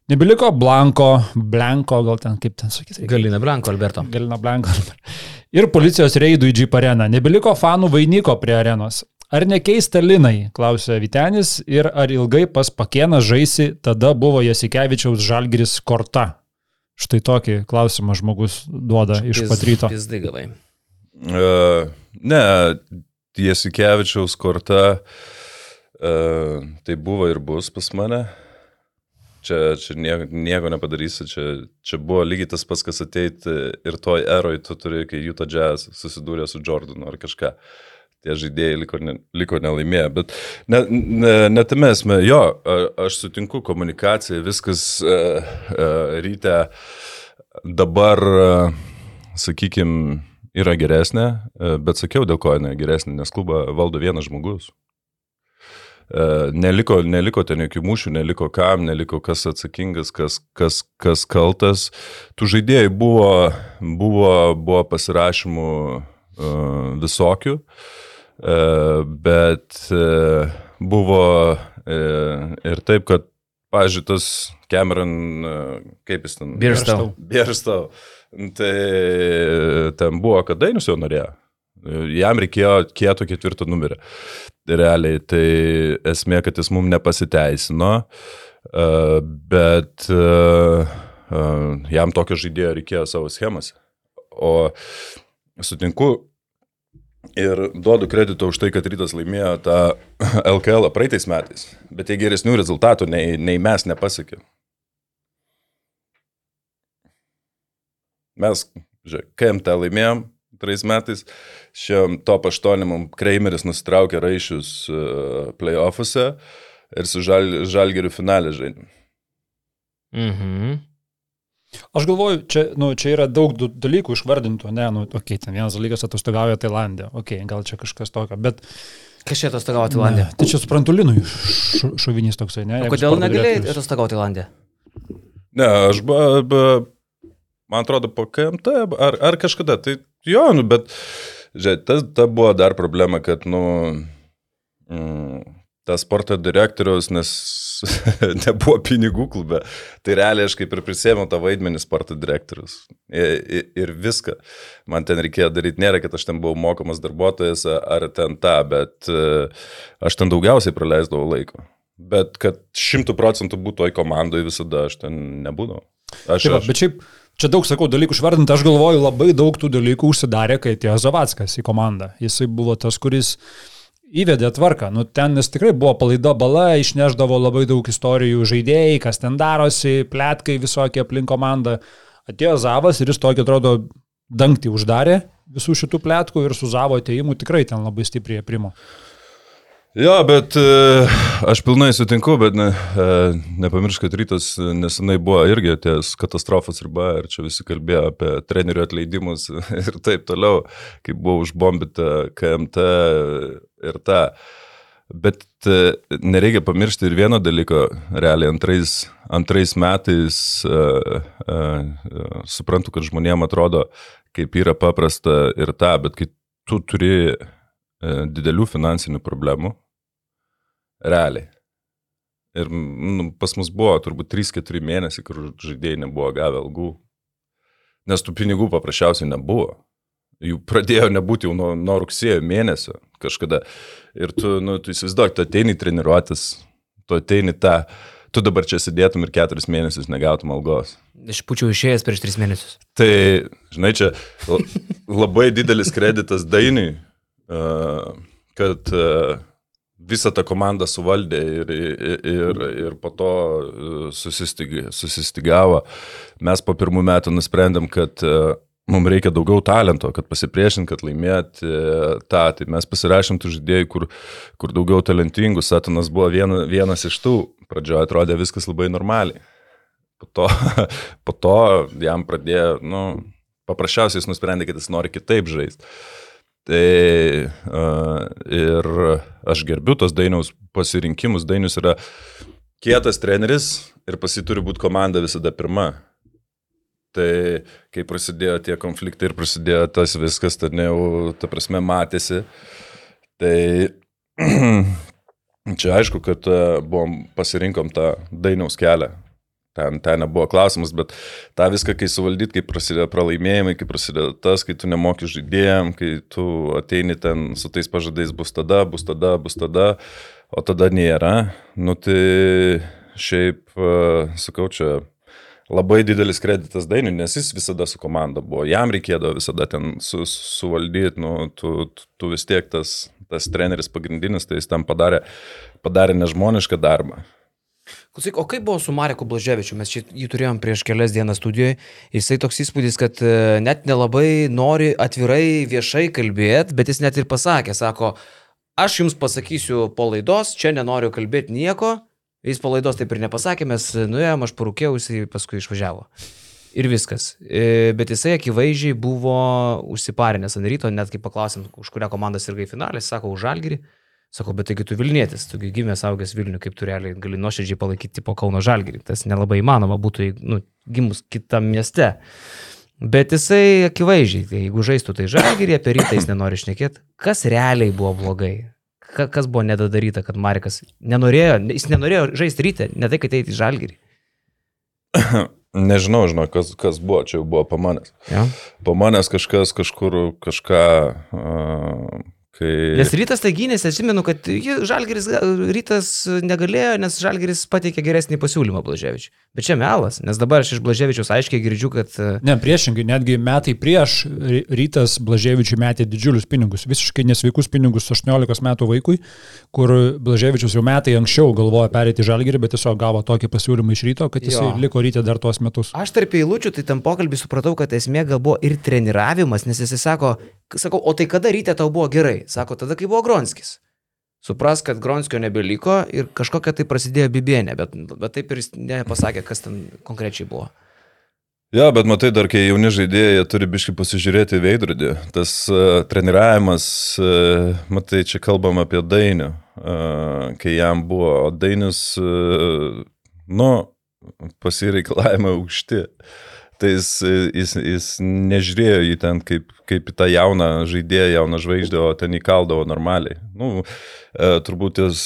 Nebeliko Blanko, Blanko, gal ten kaip ten sakyti. Galina Blanko, Alberto. Galina Blanko. Ir policijos reidų į Jeep areną. Nebeliko fanų vainiko prie arenos. Ar nekeista Linai, klausė Vitenis, ir ar ilgai pas Pakėną žaisi, tada buvo Jasikevičiaus žalgris korta. Štai tokį klausimą žmogus duoda iš pat ryto. Pizdai gavai. Uh, ne, Jasikevičiaus korta, uh, tai buvo ir bus pas mane. Čia, čia nieko, nieko nepadarysi, čia, čia buvo lygiai tas pats, kas ateiti ir toj eroj tu turi, kai Utah Jazz susidūrė su Jordanu ar kažką. Tie žaidėjai liko, ne, liko nelaimėję, bet ne, ne, netame esmė, jo, aš sutinku, komunikacija, viskas uh, uh, ryte dabar, uh, sakykime, yra geresnė, bet sakiau, dėl ko jinai geresnė, nes klubą valdo vienas žmogus. Neliko, neliko ten jokių mūšių, neliko kam, neliko kas atsakingas, kas, kas, kas kaltas. Tų žaidėjų buvo, buvo, buvo pasirašymų visokių, uh, bet uh, buvo uh, ir taip, kad, pažiūrėjau, tas Cameron, kaip jis ten? Bierstau. Bierstau. Tai ten buvo, kad Dainius jau norėjo. Jam reikėjo kieto ketvirto numerio. Realiai, tai esmė, kad jis mums nepasiteisino, e, bet e, e, jam tokio žaidėjo reikėjo savo schemose. O sutinku ir duodu kredito už tai, kad rytas laimėjo tą LKL praeitais metais, bet jie geresnių rezultatų nei, nei mes nepasiekėm. Mes Žiūrėk, KMT laimėjom trais metais, šiam top 8 mums Kreimeris nusitraukė raišius uh, playoffuose ir su žal, Žalgeriu finalė žaidėm. Mhm. Aš galvoju, čia, nu, čia yra daug dalykų išvardintų, ne, nu, okei, okay, ten vienas dalykas atostogauja Tailandė, okei, okay, gal čia kažkas tokio, bet... Kas čia atostogavo Tailandė? Tai čia suprantu Linui šovinys toksai, ne? O kodėl negalėjai atostogauti Tailandė? Ne, aš ba, ba, man atrodo, po KMT ar, ar kažkada, tai jo, nu, bet, žiūrėk, ta, ta buvo dar problema, kad, nu, mm, tas sporto direktorius, nes nebuvo pinigų klube, tai realiai aš kaip ir prisėmiau tą vaidmenį sporto direktorius. Ir, ir, viską. Man ten reikėjo daryti, nėra, kad aš ten buvau mokamas darbuotojas ar ten tą, bet e, aš ten daugiausiai praleisdavau laiko. Bet kad šimtų procentų būtų toj komandai visada aš ten nebūdavau. Aš, Taip, aš, bet šiaip, čia daug, sakau, dalykų išvardinti, aš galvoju, labai daug tų dalykų užsidarė, kai atėjo Zavackas į komandą. Jisai buvo tas, kuris įvedė tvarką. Nu, ten jis tikrai buvo palaida bala, išneždavo labai daug istorijų žaidėjai, kas ten darosi, plėtkai visokie aplink komandą. Atėjo Zavas ir jis tokį, atrodo, dangtį uždarė visų šitų plėtkų ir su Zavo ateimu tikrai ten labai stipriai primo. jo, bet e, aš pilnai sutinku, bet ne, e, nepamiršk, kad rytas nesenai buvo irgi ties katastrofos riba ir čia visi kalbėjo apie trenerių atleidimus ir taip toliau, kai buvo užbombita KMT ir ta. Bet e, nereikia pamiršti ir vieno dalyko, realiai antrais, antrais metais uh, uh, suprantu, kad žmonėm atrodo, kaip yra paprasta ir ta, bet kai tu turi uh, didelių finansinių problemų, realiai. Ir nu, pas mus buvo turbūt 3-4 mėnesiai, kur žaidėjai nebuvo gavę algų, nes tų pinigų paprasčiausiai nebuvo. Jų pradėjo nebūti jau nuo, nuo rugsėjo mėnesio kažkada. Ir tu, nu, tu įsivaizduok, tu ateini treniruotis, tu ateini tą, tu dabar čia sėdėtum ir keturis mėnesius negautum algos. Aš būčiau išėjęs prieš tris mėnesius. Tai, žinai, čia la- labai didelis kreditas Dainiui, kad visą tą komandą suvaldė ir, ir, ir, ir po to susistig, susistigavo. Mes po pirmų metų nusprendėm, kad uh, mums reikia daugiau talento, kad pasipriešinti, kad laimėti uh, tą. Tai mes pasirašėm tų žaidėjų, kur, kur daugiau talentingų. Satanas buvo viena, vienas iš tų. Pradžioje atrodė viskas labai normaliai. Po to, po to jam pradėjo, nu, paprasčiausiai jis nusprendė, kad jis nori kitaip žaisti. Tai uh, ir aš gerbiu tos dainiaus pasirinkimus. Dainius yra kietas treneris ir pasi turi būti komanda visada pirma. Tai kai prasidėjo tie konfliktai ir prasidėjo tas viskas, tad ne jau, ta prasme, matėsi. Tai čia aišku, kad e, buvom pasirinkom tą dainiaus kelią. Ten, ten nebuvo klausimas, bet tą viską, kai suvaldyt, kai prasideda pralaimėjimai, kai prasideda tas, kai tu nemoki žaidėjim, kai tu ateini ten su tais pažadais bus tada, bus tada, bus tada, o tada nėra. Nu tai šiaip, e, sakau, čia labai didelis kreditas Dainiui, nes jis visada su komanda buvo. Jam reikėdavo visada ten su, suvaldyti, nu, tu, tu, vis tiek tas, tas treneris pagrindinis, tai jis tam padarė, padarė nežmonišką darbą. Klausyk, o kaip buvo su Mareku Blaževičiu? Mes čia jį turėjom prieš kelias dienas studijoje. Jisai toks įspūdis, kad e, net nelabai nori atvirai viešai kalbėti, bet jis net ir pasakė, sako, aš jums pasakysiu po laidos, čia nenoriu kalbėti nieko. Jis po laidos taip ir nepasakė, mes nuėjom, aš parūkėjau, jisai paskui išvažiavo. Ir viskas. E, Bet jisai akivaizdžiai buvo užsiparinęs ant ryto, net kai paklausėm, už kurią komandą sirgai finalė, sako, už Žalgirį. Sako, bet taigi tu Vilnietis, tu gi gimęs augęs Vilnių, kaip tu realiai gali nuoširdžiai palaikyti po Kauno Žalgirį. Tas nelabai įmanoma būtų, nu, gimus kitam mieste. Bet jisai akivaizdžiai, tai jeigu žaistų tai Žalgirį, apie rytą jis nenori šnekėti, kas realiai buvo blogai. Ka- Kas buvo nedadaryta, kad Marikas nenorėjo, jis nenorėjo žaisti ryte, ne tai, kad eiti į Žalgirį. Nežinau, žinau, kas, kas buvo, čia jau buvo pamanęs. Ja? Po manęs kažkas kažkur kažką, uh, Kai... Nes rytas tai gynėsi, atsimenu, kad ji- žalgeris, rytas negalėjo, nes žalgeris pateikė geresnį pasiūlymą Blaževičiui. Bet čia melas, nes dabar aš iš Blaževičius aiškiai girdžiu, kad e, Ne, priešingai, netgi metai prieš Ry- rytas Blaževičiui metė didžiulius pinigus, visiškai nesveikus pinigus 18 metų vaikui, kur Blaževičius jau metai anksčiau galvojo perėti į žalgerį, bet tiesiog gavo tokį pasiūlymą iš ryto, kad jis Jo. liko ryte dar tuos metus. aš tarp eilučių, tai tam pokalbį supratau, kad esmė gal buvo ir treniravimas, nes jisai sako, sakau, o tai kada ryte tau buvo gerai? Sako, tada, kai buvo Gronskis. Supras, kad Gronskio nebeliko ir kažkokia tai prasidėjo bibienė, bet, bet taip ir jis nepasakė, kas ten konkrečiai buvo. Ja, bet matai, dar kai jauni žaidėjai turi biškai pasižiūrėti į veidrodį. Tas uh, treniravimas, uh, matai, čia kalbam apie Dainių, uh, kai jam buvo, o Dainis, uh, nu, pasireikalavimai aukšti. Tai jis, jis, jis nežiūrėjo į ten kaip, kaip į tą jauną žaidėją, jauną žvaigždę, o ten įkaldavo normaliai. Nu, e, turbūt jis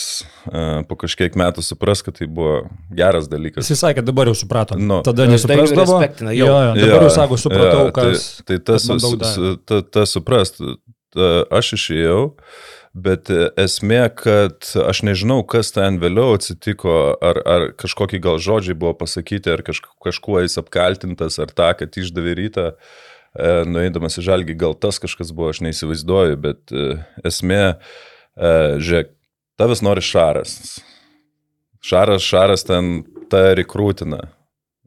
e, po kažkiek metų supras, kad tai buvo geras dalykas. Jis sakė, dabar jau suprato. Nu. Tada nesuprasdavo. respektina jau. Jo, jo, dabar jau sako, supratau, kas. Tai, tai tas, kas man daug su- davė. su- ta, ta suprast, ta, aš išėjau, bet e, esmė, kad aš nežinau, kas ten vėliau atsitiko, ar, ar kažkokie gal žodžiai buvo pasakyti, ar kaž, kažkuo jis apkaltintas, ar tą, kad išdavė rytą. E, nueidamas į žalgį, gal tas kažkas buvo, aš neįsivaizduoju, bet e, esmė, e, žiūrėk, tavęs nori šaras. Šaras, šaras ten ta rekrūtina.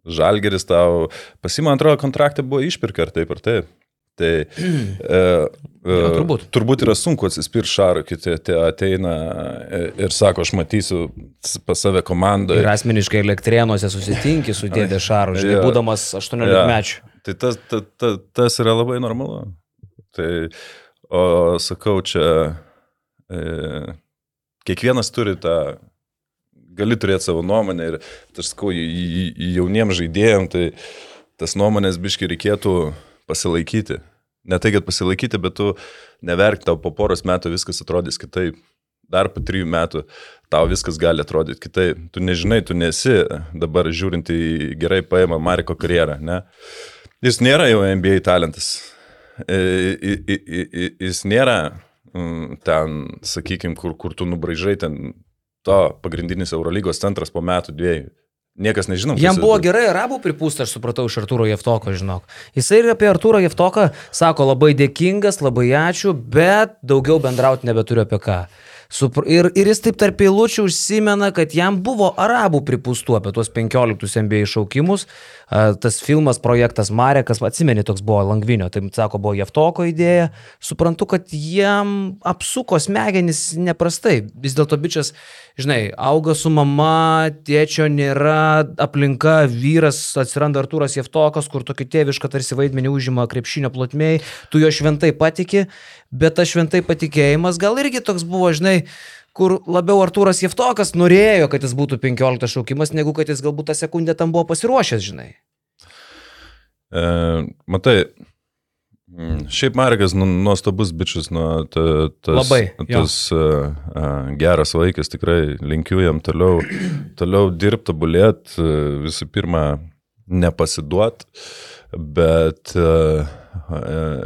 Žalgeris tau, pasima antrojo kontraktą buvo išpirka, ar taip, ar taip. Tai e, e, Jo, turbūt. turbūt yra sunku atsispirti šarą, kiti ate- ateina e, ir sako, aš matysiu pas save komandą. Ir asmeniškai elektrienuose susitinki su dėdė Šaru, žinai, Jo. būdamas 18 Jo. mečių. Tai tas, ta, ta, tas yra labai normalu. Tai, o sakau, čia e, kiekvienas turi tą, gali turėti savo nuomonę ir, tai aš sakau, jauniems žaidėjams, tai tas nuomonės biški reikėtų pasilaikyti. Ne tai, kad pasilaikyti, bet tu neverk, tau po poros metų viskas atrodys kitaip. Dar po trijų metų tau viskas gali atrodyti kitaip. Tu nežinai, tu nesi dabar žiūrint į gerai paėmą Mariko karjerą, ne? Jis nėra jau NBA talentas. E, Jis nėra mm, ten, sakykime, kur, kur tu nubraižai ten to pagrindinis Eurolygos centras po metų dviejų. Niekas nežino. kas Jam buvo gerai arabų pripūsta, aš supratau iš Artūro Jeftoko, žinok. Jisai ir apie Artūro Jeftoką sako labai dėkingas, labai ačiū, bet daugiau bendrauti nebeturiu apie ką. Ir, ir jis taip tarp eilučių užsimena, kad jam buvo arabų pripūstų apie tuos 15 MBA šaukimus. A, Tas filmas, projektas Marekas, atsimeni, toks buvo Langvinio, tai sako, buvo Jeftoko idėja. Suprantu, kad jam apsuko smegenis neprastai. Vis dėlto bičias, žinai, auga su mama, tėčio nėra, aplinka, vyras, atsiranda Artūras Jeftokas, kur tokį tėvišką tarsi vaidmenį užima krepšinio plotmėj, tu jo šventai patiki, bet tas šventai patikėjimas gal irgi toks buvo, žinai, kur labiau Artūras Jeftokas norėjo, kad jis būtų 15 šaukimas, negu kad jis galbūt tą sekundę tam buvo pasiruošęs, žinai. E, matai, mm, šiaip Markas nu, nuostabus bičias, nu, ta, tas, Labai, tas uh, uh, geras vaikas, tikrai linkiu jam toliau, toliau dirbti, tobulėti, uh, visų pirma, nepasiduot, bet uh,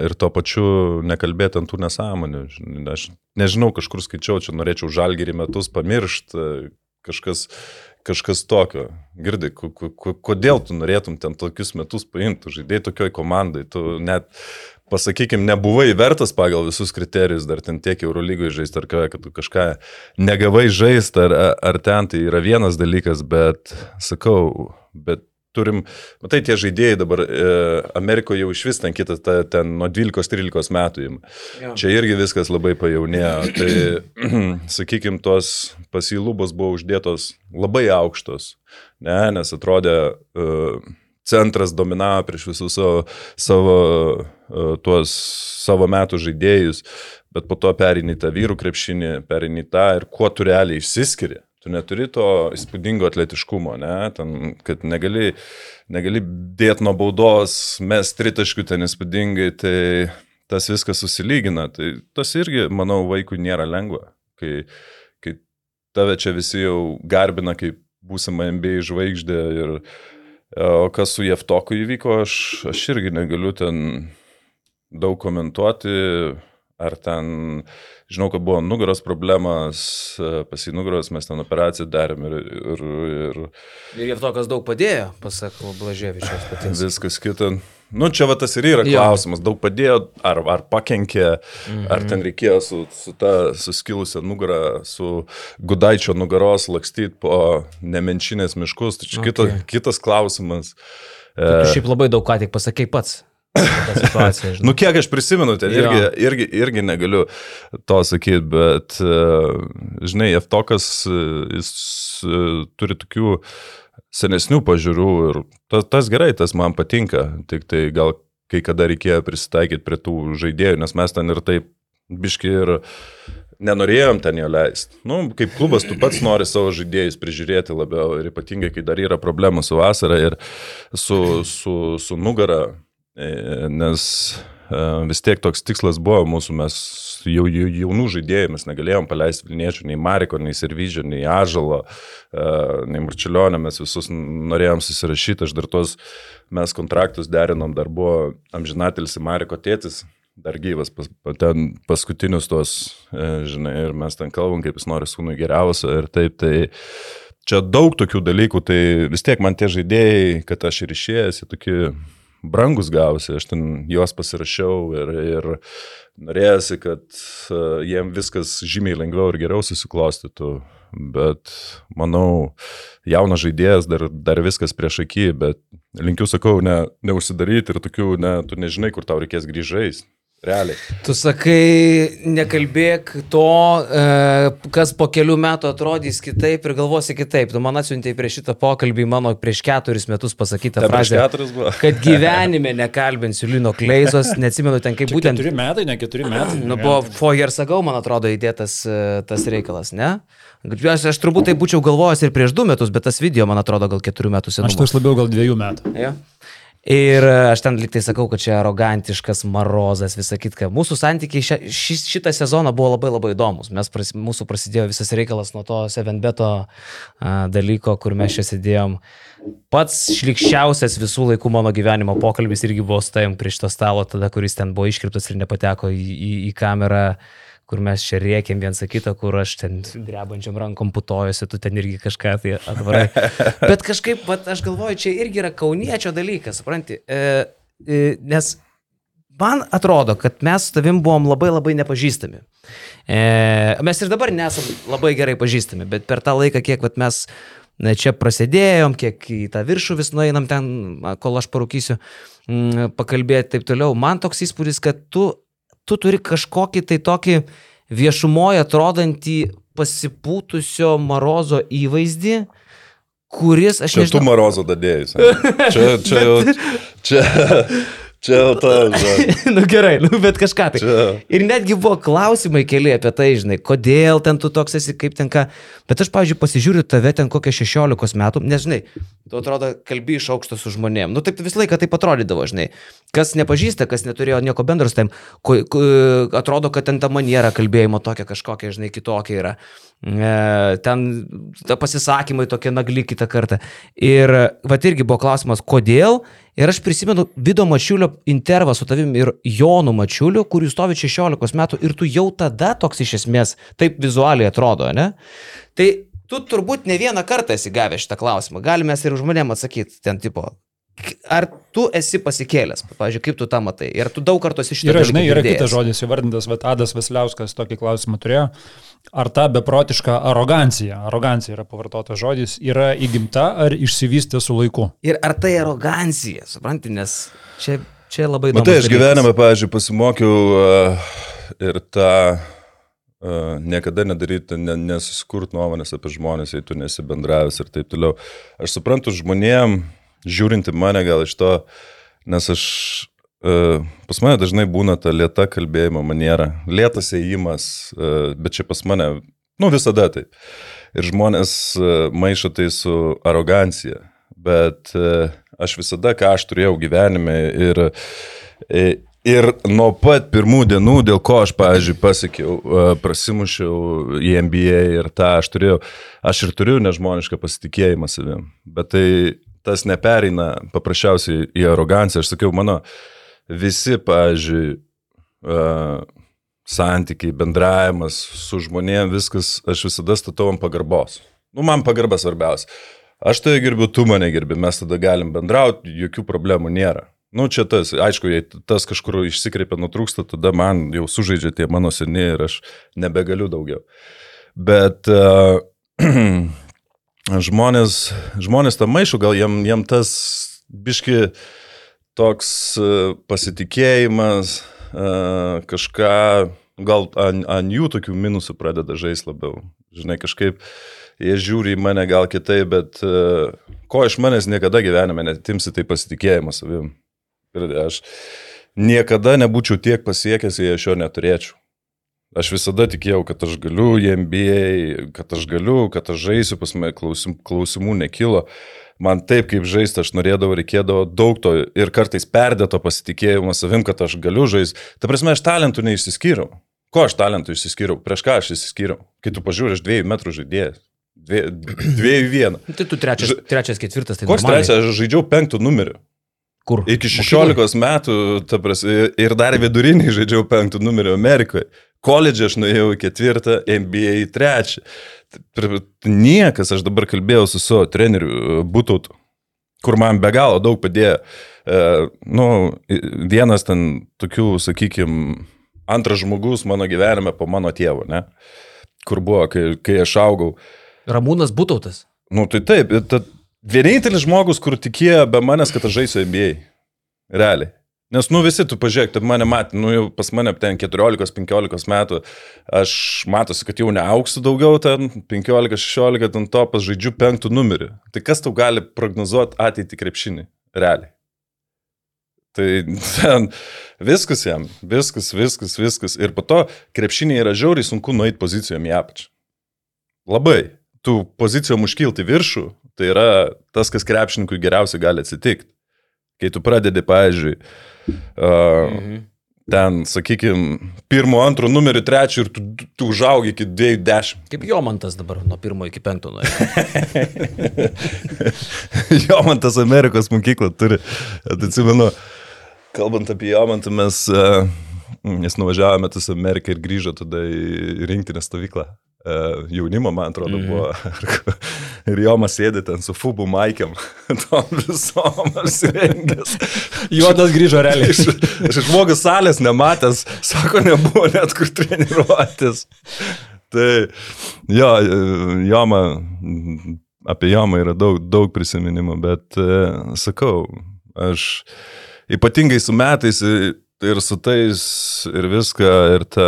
ir tuo pačiu nekalbėti ant tų nesąmonių. Aš nežinau, kažkur skaičiau, čia norėčiau žalgerį metus pamiršti, kažkas, kažkas tokio. Girdai, ko- ko- ko- kodėl tu norėtum ten tokius metus paimti, žaidėjai tokioj komandai, tu net, pasakykime, nebuvai vertas pagal visus kriterijus, dar ten tiek Eurolygoje žaisti, ar ką, kad tu kažką negavai žaisti, ar, ar ten tai yra vienas dalykas, bet sakau, bet turim, matai, tie žaidėjai dabar e, Amerikoje jau iš vis ten kitas, ta, ten nuo 12-13 metų ima. Jo. Čia irgi viskas labai pajaunėjo. Tai, sakykime, tos pasilubos buvo uždėtos labai aukštos, ne, nes atrodė, uh, centras dominavo prieš visus savo, savo, uh, tuos savo metų žaidėjus, bet po to perini tą vyrų krepšinį, perini tą ir kuo tu realiai išsiskiri. Tu neturi to įspūdingo atletiškumo, ne? Ten, kad negali, negali dėti nuo baudos, mes tritaškių ten įspūdingai, tai tas viskas susilygina. Tai tas irgi, manau, vaikui nėra lengva. Kai, kai tave čia visi jau garbina kaip būsima MBA žvaigždė ir o kas su Jeftoku įvyko, aš, aš irgi negaliu ten daug komentuoti. ar ten, žinau, kad buvo nugaros problemas, pas į nugaros mes ten operaciją darėm ir... Ir, ir, ir jie tokas daug padėjo, pasakau, Blaževičius patys. Viskas kita. Nu, čia va tas ir yra jo. klausimas. Daug padėjo, ar, ar pakenkė, mhm. ar ten reikėjo su, su ta suskilusią nugarą, su gudaičio nugaros lakstyti po nemenčinės miškus. Tai čia okay. kita, kitas klausimas. Tai tu šiaip labai daug ką tik pasakai pats. Nu, kiek aš prisimenu, ten irgi, irgi, irgi negaliu to sakyti, bet, žinai, Eftokas, jis turi tokių senesnių pažiūrų ir tas, tas gerai, tas man patinka, tik tai gal kai kada reikėjo prisitaikyti prie tų žaidėjų, nes mes ten ir taip biški ir nenorėjom ten jo leisti. Nu, kaip klubas, tu pats nori savo žaidėjus prižiūrėti labiau ir ypatingai, kai dar yra problemų su vasara ir su, su, su nugara, E, nes e, vis tiek toks tikslas buvo mūsų, mes jau, jau jaunų žaidėjų, mes negalėjom paleisti Vilniečių, nei Mariko, nei Servyžio, nei Ažalo, e, nei Marčiulionio, mes visus norėjom susirašyti, aš dar tos mes kontraktus derinom, dar buvo amžinatelis Mariko tėtis, dar gyvas, pas, ten paskutinius tos, žinai, ir mes ten kalbam, kaip jis nori sūnui geriausio ir taip, tai čia daug tokių dalykų, tai vis tiek man tie žaidėjai, kad aš ir išėjęs į tokį brangus gausi, aš ten juos pasirašiau ir, ir norėjusi, kad e, jiem viskas žymiai lengviau ir geriau susiklostytų, bet manau, jaunas žaidėjas dar, dar viskas prieš akį, bet linkiu, sakau, ne, neužsidaryti ir tokių, ne, tu nežinai, kur tau reikės grįžais. Realiai. Tu sakai, nekalbėk to, e, kas po kelių metų atrodys kitaip ir galvosi kitaip. Tu man atsiuntėjai prieš šitą pokalbį mano prieš keturis metus pasakytą frazę, kad gyvenime nekalbinsiu Lino Kleizos, neatsimenu ten kaip būtent. Keturi metai, ne keturi metai. Nu, buvo four years ago, man atrodo, įdėtas e, tas reikalas, ne? Aš, aš turbūt tai būčiau galvojęs ir prieš du metus, bet tas video, man atrodo, gal keturių metų senumo. Aš tai labiau gal dviejų metų. Ja. Ir e, aš ten liktai sakau, kad čia arogantiškas marozas, visą kitką. Mūsų santykiai šia, ši, šitą sezoną buvo labai labai įdomus. Mes, pras, mūsų prasidėjo visas reikalas nuo to Sevenbeto dalyko, kur mes čia sėdėjom. Pats šlikščiausias visų laikų mano gyvenimo pokalbis irgi buvo su tavim prie šito stalo, tada, kuris ten buvo iškriptas ir nepateko į, į, į kamerą. Kur mes čia rėkėm viens kitą, kur aš ten drebančiam rankom putojusi, tu ten irgi kažką tai atvarai. Bet kažkaip, vat, aš galvoju, čia irgi yra kauniečio dalykas, supranti, e, e, nes man atrodo, kad mes su tavim buvom labai labai nepažįstami. E, mes ir dabar nesam labai gerai pažįstami, bet per tą laiką, kiek vat, mes na, čia prasidėjom, kiek į tą viršų vis nueinam ten, kol aš parūkysiu, m, pakalbėti taip toliau, man toks įspūdis, kad tu tu turi kažkokį tai tokį viešumoje atrodantį pasipūtusio Marozo įvaizdį, kuris, aš nežinau. Čia tu Marozo dadėjus. Čia, čia, čia, Čia jau ta. nu gerai, nu, bet kažką tai. Čia. Ir netgi buvo klausimai keli apie tai, žinai, kodėl ten tu toks esi, kaip ten ką. Bet aš, pavyzdžiui, pasižiūriu tave ten kokią 16 metų, nežinai, tu atrodo, kalbi iš aukšto su žmonėm. Nu taip visą laiką taip atrodydavo, žinai. Kas nepažįsta, kas neturėjo nieko bendro su tam, atrodo, kad ten ta maniera kalbėjimo tokia kažkokia, žinai, kitokia yra. E, ten ta pasisakymai tokie nagli kitą kartą. Ir va irgi buvo klausimas, kodėl. Ir aš prisimenu Vido Mačiulio intervą su tavim ir Jonu Mačiuliu, kur jūs stovit 16 metų ir tu jau tada toks iš esmės taip vizualiai atrodo, ne? Tai tu turbūt ne vieną kartą esi gavęs šitą klausimą. Galime ir žmonėm atsakyti, ten tipo, Ar tu esi pasikėlęs, pavyzdžiui, kaip tu tą matai? Ir tu daug kartų esi šitą yra, žinai, yra kitas žodis įvardintas, bet Adas Vasiliauskas tokį klausimą turėjo. Ar ta beprotiška arogancija, arogancija yra pavartotas žodis, yra įgimta ar išsivystė su laiku? Ir ar tai arogancija, supranti, nes čia, čia labai įdomu. Matai, aš gyvenime, pavyzdžiui, pasimokiau uh, ir tą uh, niekada nedaryti, ne, nesusikurt nuomonės apie žmonės, jei tu nesi bendravęs ir taip toliau. Aš suprantu žmonėm, žiūrinti mane gal iš to, nes aš, pas mane dažnai būna ta lėta kalbėjimo maniera, lėtas įėjimas, uh, bet čia pas mane, nu visada taip. Ir žmonės uh, maišo tai su arogancija, bet uh, aš visada, ką aš turėjau gyvenime ir, ir nuo pat pirmų dienų, dėl ko aš, pavyzdžiui, pasiekiau, prasimušiau į NBA ir tą aš turėjau, aš ir turiu nežmonišką pasitikėjimą savim. Bet tai tas nepereina paprasčiausiai į aroganciją. Aš sakiau, mano visi, pavyzdžiui, uh, santykiai, bendravimas su žmonėm, viskas, aš visada statau ant pagarbos. Nu, man pagarba svarbiausia. Aš tai gerbiu, tu mane gerbi, mes tada galim bendrauti, jokių problemų nėra. Nu, čia tas, aišku, jei tas kažkur išsikreipia, nutrūksta, tada man jau sužaidžia tie mano seniai ir aš nebegaliu daugiau. Bet uh, žmonės, žmonės tą maišų, gal jiem, jiem tas biški toks uh, pasitikėjimas, uh, kažką, gal ant, ant jų tokių minusų pradeda žaisti labiau. Žinai, kažkaip jie žiūri į mane gal kitaip, bet uh, ko iš manęs niekada gyvenime netimsi tai pasitikėjimą savim. Ir aš niekada nebūčiau tiek pasiekęs, jei aš jo neturėčiau. Aš visada tikėjau, kad aš galiu į NBA, kad aš galiu, kad aš žaisiu, pas mane klausim, klausimų nekilo. Man taip kaip žaisti, aš norėdavau, reikėdavo daug to ir kartais perdėto pasitikėjimo savim, kad aš galiu žaisti. Ta prasme, aš talentų neišsiskyriau. Ko aš talentų išsiskyriau? Prieš ką aš išsiskyriau? Kai tu pažiūrė, aš dviejų metrų žaidėjas. Dviejų, dviejų vieną. Tai tu trečias, trečias ketvirtas, tai Koks trečias? Aš žaidžiau penktų numeriu. Kur? Iki 16 Mokyklai? metų, ta prasme, ir dar vidurinį žaidžiau penktų numerio Amerikoje. Koledže aš nuėjau į ketvirtą, NBA į trečią. Niekas, aš dabar kalbėjau su savo treneriu Butautu, kur man be galo daug padėjo. E, nu, vienas ten tokių, sakykime, antras žmogus mano gyvenime po mano tėvo, ne? Kur buvo, kai, kai aš augau. Ramūnas Butautas. Nu, tai taip, ta, Vienintelis žmogus, kur tikėjo be manęs, kad aš žaisiu NBA. Realiai. Nes, nu, visi tu pažiūrėk, tu mane matė, nu, jau pas mane ten 14-15 metų, aš matosi, kad jau neauksiu daugiau ten, 15-16, ten topas žaidžiu penktų numerį. Tai kas tau gali prognozuoti ateitį krepšinį? Realiai. Tai ten viskas jam, viskas, viskas, viskas. Ir po to krepšinė yra žiauriai sunku nueiti pozicijom į apačią. Labai. Tu pozicijom užkilti viršų, Tai yra tas, kas krepšininkui geriausiai gali atsitikti. Kai tu pradedi, pavyzdžiui, uh, mhm. ten, sakykime, pirmo, antro, numerio, trečio ir tu, tu užaugi iki 20. Kaip Jomantas dabar nuo pirmo iki penkto nuėjo. Jomantas Amerikos mokyklą turi. Atsimenu, kalbant apie Jomantą, mes, mes nuvažiavome tas Ameriką ir grįžo tada į rinktinę stovyklą. Uh, jaunimo, man atrodo, mm -hmm. buvo. Ir Jomas sėdi ten su fubu maikiam, tom visom apsirengęs. Juodas grįžo realiai. Aš, aš žmogus salės nematęs, sako, nebuvo net kur treniruotis. Tai jo, Joma, apie Jomą yra daug, daug prisiminimų, bet uh, sakau, aš ypatingai su metais ir su tais ir viską, ir ta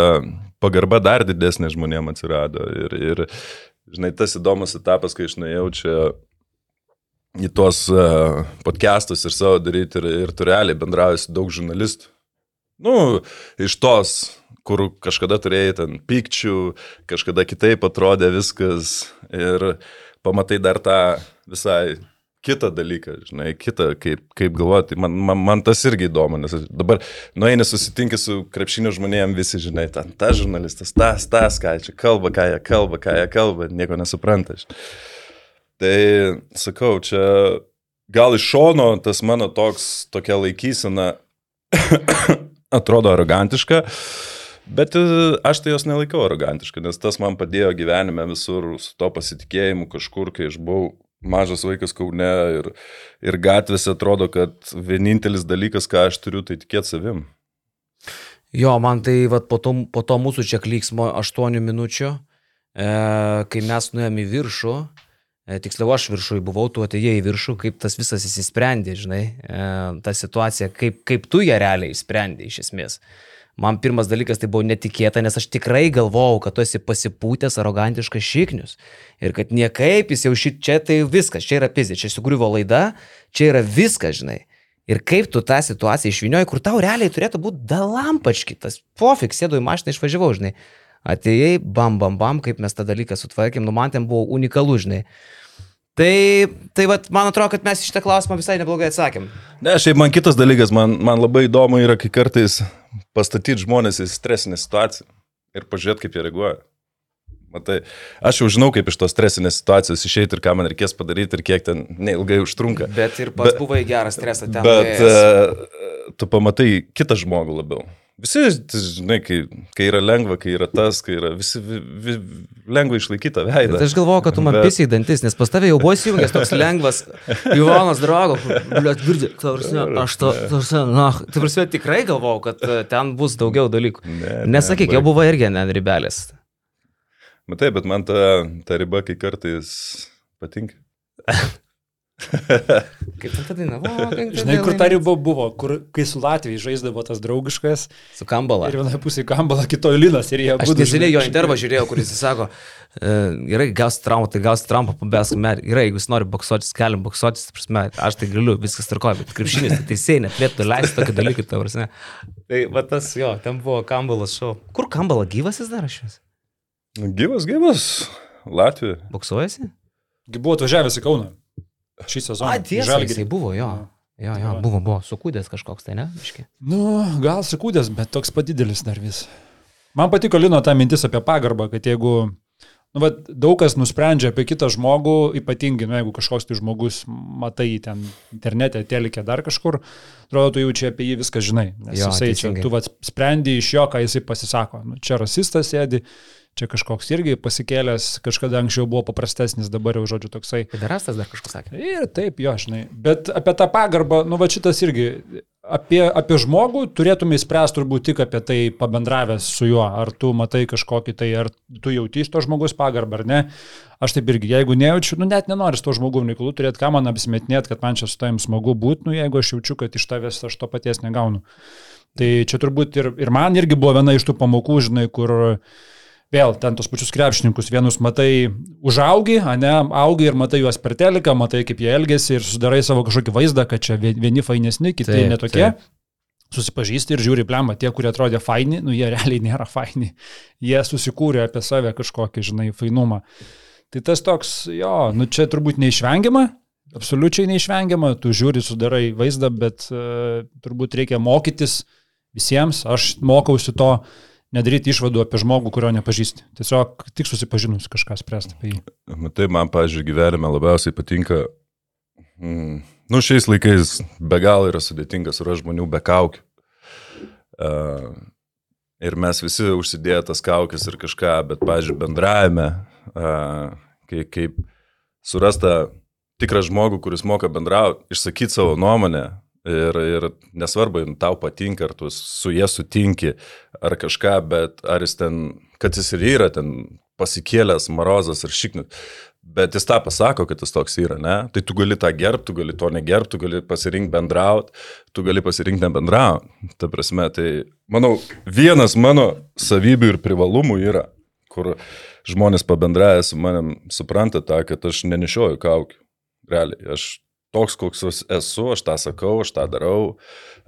pagarba dar didesnė žmonėm atsirado. Ir, ir žinai, tas įdomus etapas, kai aš nuėjau čia į tuos uh, podcastus ir savo daryti ir, ir tu realiai bendrauji su daug žurnalistų. Nu, iš tos, kur kažkada turėjai ten pykčių, kažkada kitaip atrodė viskas ir pamatai dar tą visai kitą dalyką, žinai, kitą, kaip, kaip galvoti. Man, man, man tas irgi įdomu, nes dabar nueini susitinki su krepšinio žmonėm, visi, žinai, ten tas žurnalistas, tas, tas, ką čia kalba, ką jie kalba, ką jie kalba, nieko nesupranta. Tai sakau, čia gal iš šono tas mano toks, tokia laikysena atrodo arogantiška. Bet e, aš tai jos nelaikau arogantiška, nes tas man padėjo gyvenime visur su to pasitikėjimu kažkur, kai aš buvau mažas vaikas Kaune ir, ir gatvėse atrodo, kad vienintelis dalykas, ką aš turiu, tai tikėti savim. Jo, man tai vat, po, to, po to mūsų čia klyksmo 8 minučių, e, kai mes nuėjom į viršų, e, tiksliau aš viršui buvau, tu atėjai į viršų, kaip tas visas įsisprendė, žinai, e, ta situacija, kaip, kaip tu ją realiai įsprendė iš esmės. E, man pirmas dalykas tai buvo netikėta, nes aš tikrai galvojau, kad tu esi pasipūtęs, arogantiškas šiknius. Ir kad niekaip jis jau šit čia tai viskas, čia yra pizė, čia sugriuvo laida, čia yra viskas, žinai. Ir kaip tu tą situaciją išvinioji, kur tau realiai turėtų būti dalampačkitas. Pofik, sėdu į mašiną, išvažiavau, žinai. Atėjai, bam, bam, bam, kaip mes tą dalyką sutvarkėm, nu man ten buvo unikalu, žinai. Tai, tai vat, man atrodo, kad mes šitą klausimą visai neblogai atsakėm. Ne, šiaip man kitas dalykas, man, man labai įdomu yra, kai kartais pastatyti žmonės į stresinę situaciją ir pažiūrėti, kaip jie reaguoja. Matai, aš jau žinau, kaip iš tos stresinės situacijos išeiti ir ką man reikės padaryti ir kiek ten neilgai užtrunka. Bet ir pats buvai geras stresą ten. Bet uh, tu pamatai kitą žmogų labiau. Visi, žinai, kai, kai yra lengva, kai yra tas, kai yra visi vi, vi, lengva išlaikyti tą veidą. Bet aš galvoju, kad tu man Bet- pisiai dantis, nes pas tavę jau buvo įsijungęs toks lengvas Ivanas Drago, girdži, tarsi, aš to, tarsi, na, tai prasme, tikrai galvojau, kad e, ten bus daugiau dalykų. Ne, Nesakyk, ne, jau buvo irgi ant ribelės. Matai, bet man ta, ta riba, kai kartais patinka. Kaip ten ta daina? Žinai, kur ta riba buvo, kur, kai su Latvijai žaisdavo tas draugiškas Su Kambala. ir vienoje pusėje kambala, kitoje linas ir jie Aš abudu, neseniai žinai, jo intervą žiūrėjau, kuris sako, e, gerai, gausi traumą, tai gausi traumą, pabėsk metį. Gerai, jeigu jis nori boksuotis, galim boksuotis, prasme, aš tai galiu, viskas tarkoja, bet krepšinis, tai teisėjai neturėtų leisti tokį dalyką, ta prasme. Tai va tas jo, ten buvo Kambalas šau. Kur Kambala gyvas jis dar aš vis? Gyvas, gyvas. Latvija. Boksuojasi? Buvo atvažiavęs į Kauną šį sezoną. A, į tiesa, Žalgirį. jisai buvo, jo. Jo, jo, buvo, buvo, sukūdęs kažkoks, tai ne, biški. Nu, gal sekundės, bet toks pat didelis dar vis. Man patiko Lino ta mintis apie pagarbą, kad jeigu nu, va, daug kas nusprendžia apie kitą žmogų, ypatingai, nu, jeigu kažkoks tai žmogus matai ten internete, telikė dar kažkur, atrodo, tu jau čia apie jį viską žinai. Nes Jo, jisai teisingai. čia, tu va, sprendi iš jo, ką jisai pasisako. Nu, čia rasistas sėdi, čia kažkoks irgi pasikėlęs, kažkada anksčiau buvo paprastesnis, dabar jau žodžiu toksai. Federastas dar kažkas sakė. Ir taip, jo, žinai. Bet apie tą pagarbą, nu va šitas irgi, apie, apie žmogų turėtume įspręsti turbūt tik apie tai pabendravęs su juo. Ar tu matai kažkokį tai, ar tu jauti iš to žmogus pagarbą ar ne. Aš taip irgi, jeigu nejaučiu, nu net nenori su to žmogum reikalų turėti, ką man apsimetinėti, kad man čia su tavim smagu būti, nu jeigu aš jaučiu, kad iš tavęs aš to paties negaunu. Tai čia turbūt ir, ir man irgi buvo viena iš tų pamokų, žinai, kur vėl ten tos pačius krepšininkus, vienus matai užaugi, ne, augi ir matai juos per teleką, matai kaip jie elgesi ir sudarai savo kažkokį vaizdą, kad čia vie- vieni fainesni, kiti Taip, netokie. taip. Susipažįsti ir žiūri plemą, tie, kurie atrodė faini, nu jie realiai nėra faini. Jie susikūrė apie save kažkokį, žinai, fainumą. Tai tas toks, jo, nu čia turbūt neišvengiama, absoliučiai neišvengiama, tu žiūri, sudarai vaizdą, bet uh, turbūt reikia mokytis visiems, aš mokausi to, nedaryti išvadų apie žmogų, kurio nepažįsti. Tiesiog tik susipažinus kažką spręsti apie jį. Matai, man, pažiūrėjau, gyvenime labiausiai patinka, mm, nu, šiais laikais be galo yra sudėtinga surasti žmonių be kaukių. Uh, ir mes visi užsidėję tas kaukės ir kažką, bet, pažiūrėjau, bendravime, uh, kai, kaip surasta tikrą žmogų, kuris moka bendrauti, išsakyti savo nuomonę. Ir, ir nesvarbu, tau patinka, ar tu su jie sutinki, ar kažką, bet ar jis ten, kad jis ir yra ten pasikėlęs, marozas ir šiknius. Bet jis tą pasako, kad jis toks yra, ne? Tai tu gali tą gerbti, tu gali to negerbti, tu gali pasirinkti bendrauti, tu gali pasirinkti nebendrauti. Ta prasme, tai manau, vienas mano savybių ir privalumų yra, kur žmonės pabendravę su manim supranta tą, kad aš nenešioju kaukių. Realiai, aš toks, koks esu, aš tą sakau, aš tą darau,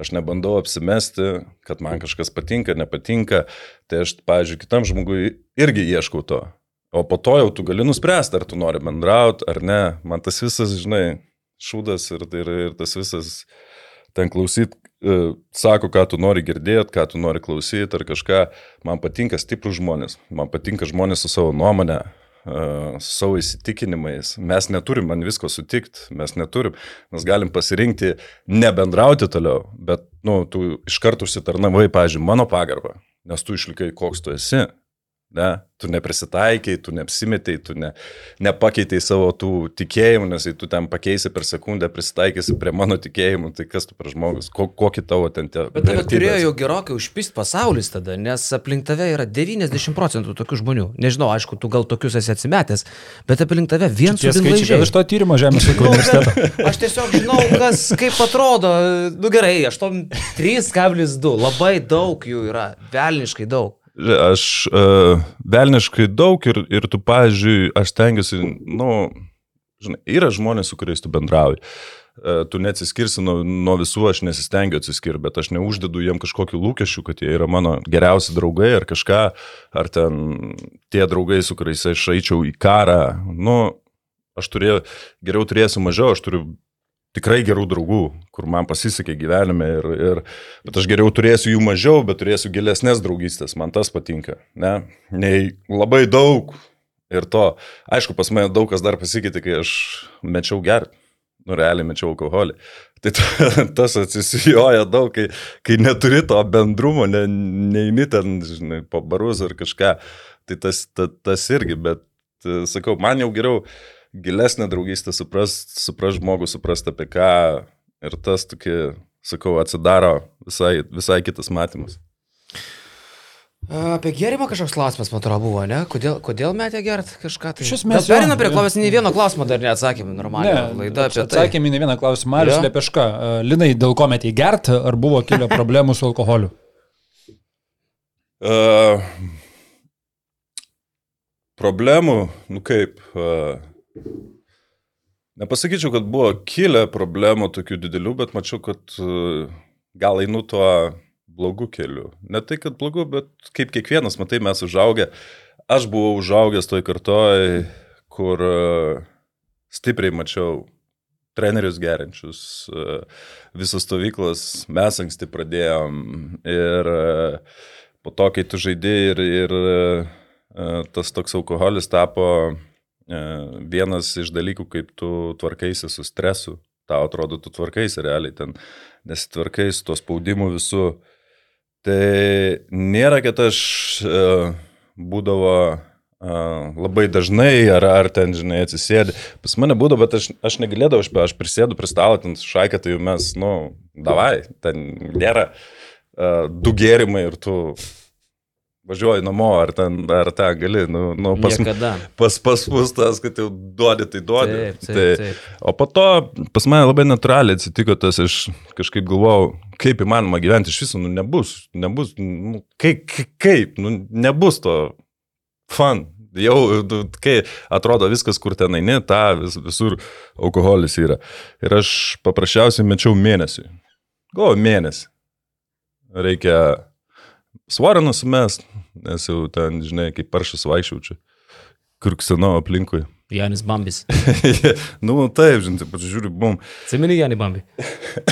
aš nebandau apsimesti, kad man kažkas patinka, nepatinka, tai aš, pavyzdžiui, kitam žmogui irgi ieškau to. O po to jau tu gali nuspręsti, ar tu nori bendrauti, ar ne. Man tas visas, žinai, šūdas ir, ir, ir tas visas ten klausyt, e, sako, ką tu nori girdėti, ką tu nori klausyti ar kažką. Man patinka stiprus žmonės, man patinka žmonės su savo nuomonė, su savo įsitikinimais. Mes neturim man visko sutikti, mes neturim, mes galim pasirinkti nebendrauti toliau, bet, nu, tu iš karto užsitarnavai, pažiūrėjau, mano pagarbą, nes tu išlikai koks tu esi. Ne, tu neprisitaikiai, tu neapsimetei, tu ne, nepakeitei savo tų tikėjimų, nes jei tu ten pakeisi per sekundę, prisitaikysi prie mano tikėjimų, tai kas tu per žmogus, ko, kokį tavo ten tie... Bet tave turėjo jau gerokai užpist pasaulis tada, nes aplink tave yra 90 procentų tokių žmonių. Nežinau, aišku, tu gal tokius esi atsimetęs, bet aplink tave vien Tie skaičiai iš to tyrimo Žemės ūkio Nu, universiteto. Aš tiesiog žinau, kas kaip atrodo. Nu gerai, 3,2. Labai daug jų yra. Velniškai daug. Aš uh, velniškai daug ir, ir tu, pavyzdžiui, aš tengiuosi, nu, žinai, yra žmonės, su kuriais tu bendrauji. Uh, tu neatsiskirsi nuo, nuo visų, aš nesistengiu atsiskirti, bet aš neuždedu jiem kažkokiu lūkesčiu, kad jie yra mano geriausi draugai ar kažką, ar ten tie draugai, su kuriais aš eičiau į karą. Nu, aš turėjau, geriau turėsiu mažiau, aš turiu tikrai gerų draugų, kur man pasisekė gyvenime, ir, ir, bet aš geriau turėsiu jų mažiau, bet turėsiu gilesnės draugystės, man tas patinka. Ne? Nei labai daug ir to. Aišku, pas mane daug kas dar pasikeitė, kai aš mečiau gerti. nu realiai mečiau alkoholį. Tai ta- tas atsisijoja daug, kai, kai neturi to bendrumo, ne, neini ten, žinai, po barus ar kažką. Tai tas, ta, tas irgi, bet sakau, man jau geriau gilesnė draugystė suprast, suprast žmogų, suprast apie ką ir tas tokie, sakau, atsidaro visai, visai kitas matymas. Apie gėrimą kažkoks klausimas, man atrodo, buvo, ne? Kodėl, kodėl metė gert kažką tai? Iš esmės, Perina prie jo. klausimo, nei vieno klausimo dar neatsakėme, normaliai. Laida apie tai. Atsakėme į ne vieną klausimą. Marius Jo. Lepeška. Linai, dėl ko metė gert, ar buvo kilę problemų su alkoholiu? Uh, problemų, nu kaip, uh, nepasakyčiau, kad buvo kilę problemų tokių didelių, bet mačiau, kad uh, gal einu tuo blogu keliu. Ne tai, kad blogu, bet kaip kiekvienas, matai, mes užaugę. Aš buvau užaugęs toj kartoj, kur uh, stipriai mačiau trenerius gerinčius, uh, visas stovyklas mes anksti pradėjom ir po to, kai tu žaidži ir, ir e, tas toks alkoholis tapo e, vienas iš dalykų, kaip tu tvarkaisi su stresu. Tau atrodo, tu tvarkaisi realiai ten, nesitvarkai su to spaudimu visų. Tai nėra, kad aš e, būdavo e, labai dažnai ar, ar ten, žinai, atsisėdi. Pas mane būdavo, bet aš, aš negalėdavau, aš, aš prisėdu prie stalo, ten šaikia, tai mes, nu, davai, ten nėra du gėrimai ir tu važiuoji namo, ar ten, ar ten gali, nu, nu pas, Niekada. pas, pas mus tas, kad jau duodi, tai duodi. Taip, taip, tai, taip. O po to pas mane labai natūraliai atsitiko tas, aš kažkaip galvojau, kaip įmanoma gyventi iš viso, nu nebus, nebus, nu, kaip, kaip, nu nebus to fun. Jau, kai atrodo viskas, kur ten eini, ta vis, visur alkoholis yra. Ir aš paprasčiausiai mečiau mėnesiui. Galvoju, mėnesį. Reikia svarą nusimest, nes jau ten, žinai, kaip paršas vaikščiaučiau. Kurksino aplinkui. Janis Bambis. nu, taip, žinai, pasižiūriu, bum. Atsimeni Janį Bambį?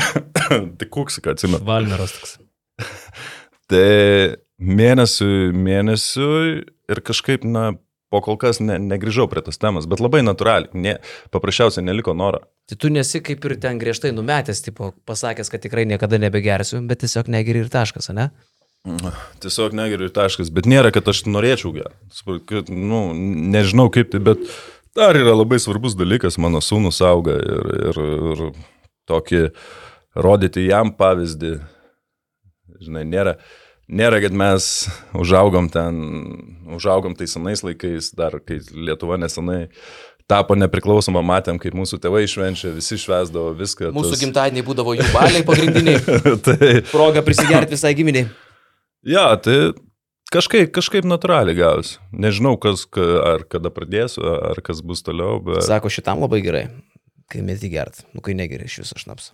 tai kuksika, atsimenu. Valmeros toks. Tai mėnesiui, mėnesiui ir kažkaip, na, po kol kas ne, negrįžau prie tos temos, bet labai natūraliai, ne, paprasčiausiai neliko noro. Tai tu nesi kaip ir ten griežtai numetęs, tipo, pasakęs, kad tikrai niekada nebegersiu, bet tiesiog negeri ir taškas, ne? Tiesiog negeriu ir taškas, bet nėra, kad aš norėčiau gerti. Nu, nežinau kaip tai, bet dar yra labai svarbus dalykas, mano sūnus auga ir, ir, ir tokį rodyti jam pavyzdį. Žinai, nėra, nėra, kad mes užaugom ten, užaugom tai senais laikais, dar kai Lietuva nesenai tapo nepriklausoma, matėm, kaip mūsų tėvai švenčia, visi švesdavo viską. Mūsų tas... gimtadieniai būdavo jų baliai pagrindiniai. tai, Proga prisigerti visai giminiai. Ja, tai kažkaip, kažkaip natūraliai gausi. Nežinau, kas, ka, ar kada pradėsiu, ar kas bus toliau, bet... Sako, šitam labai gerai, kai mėti gert. Nu, kai negeri iš viso šnaps.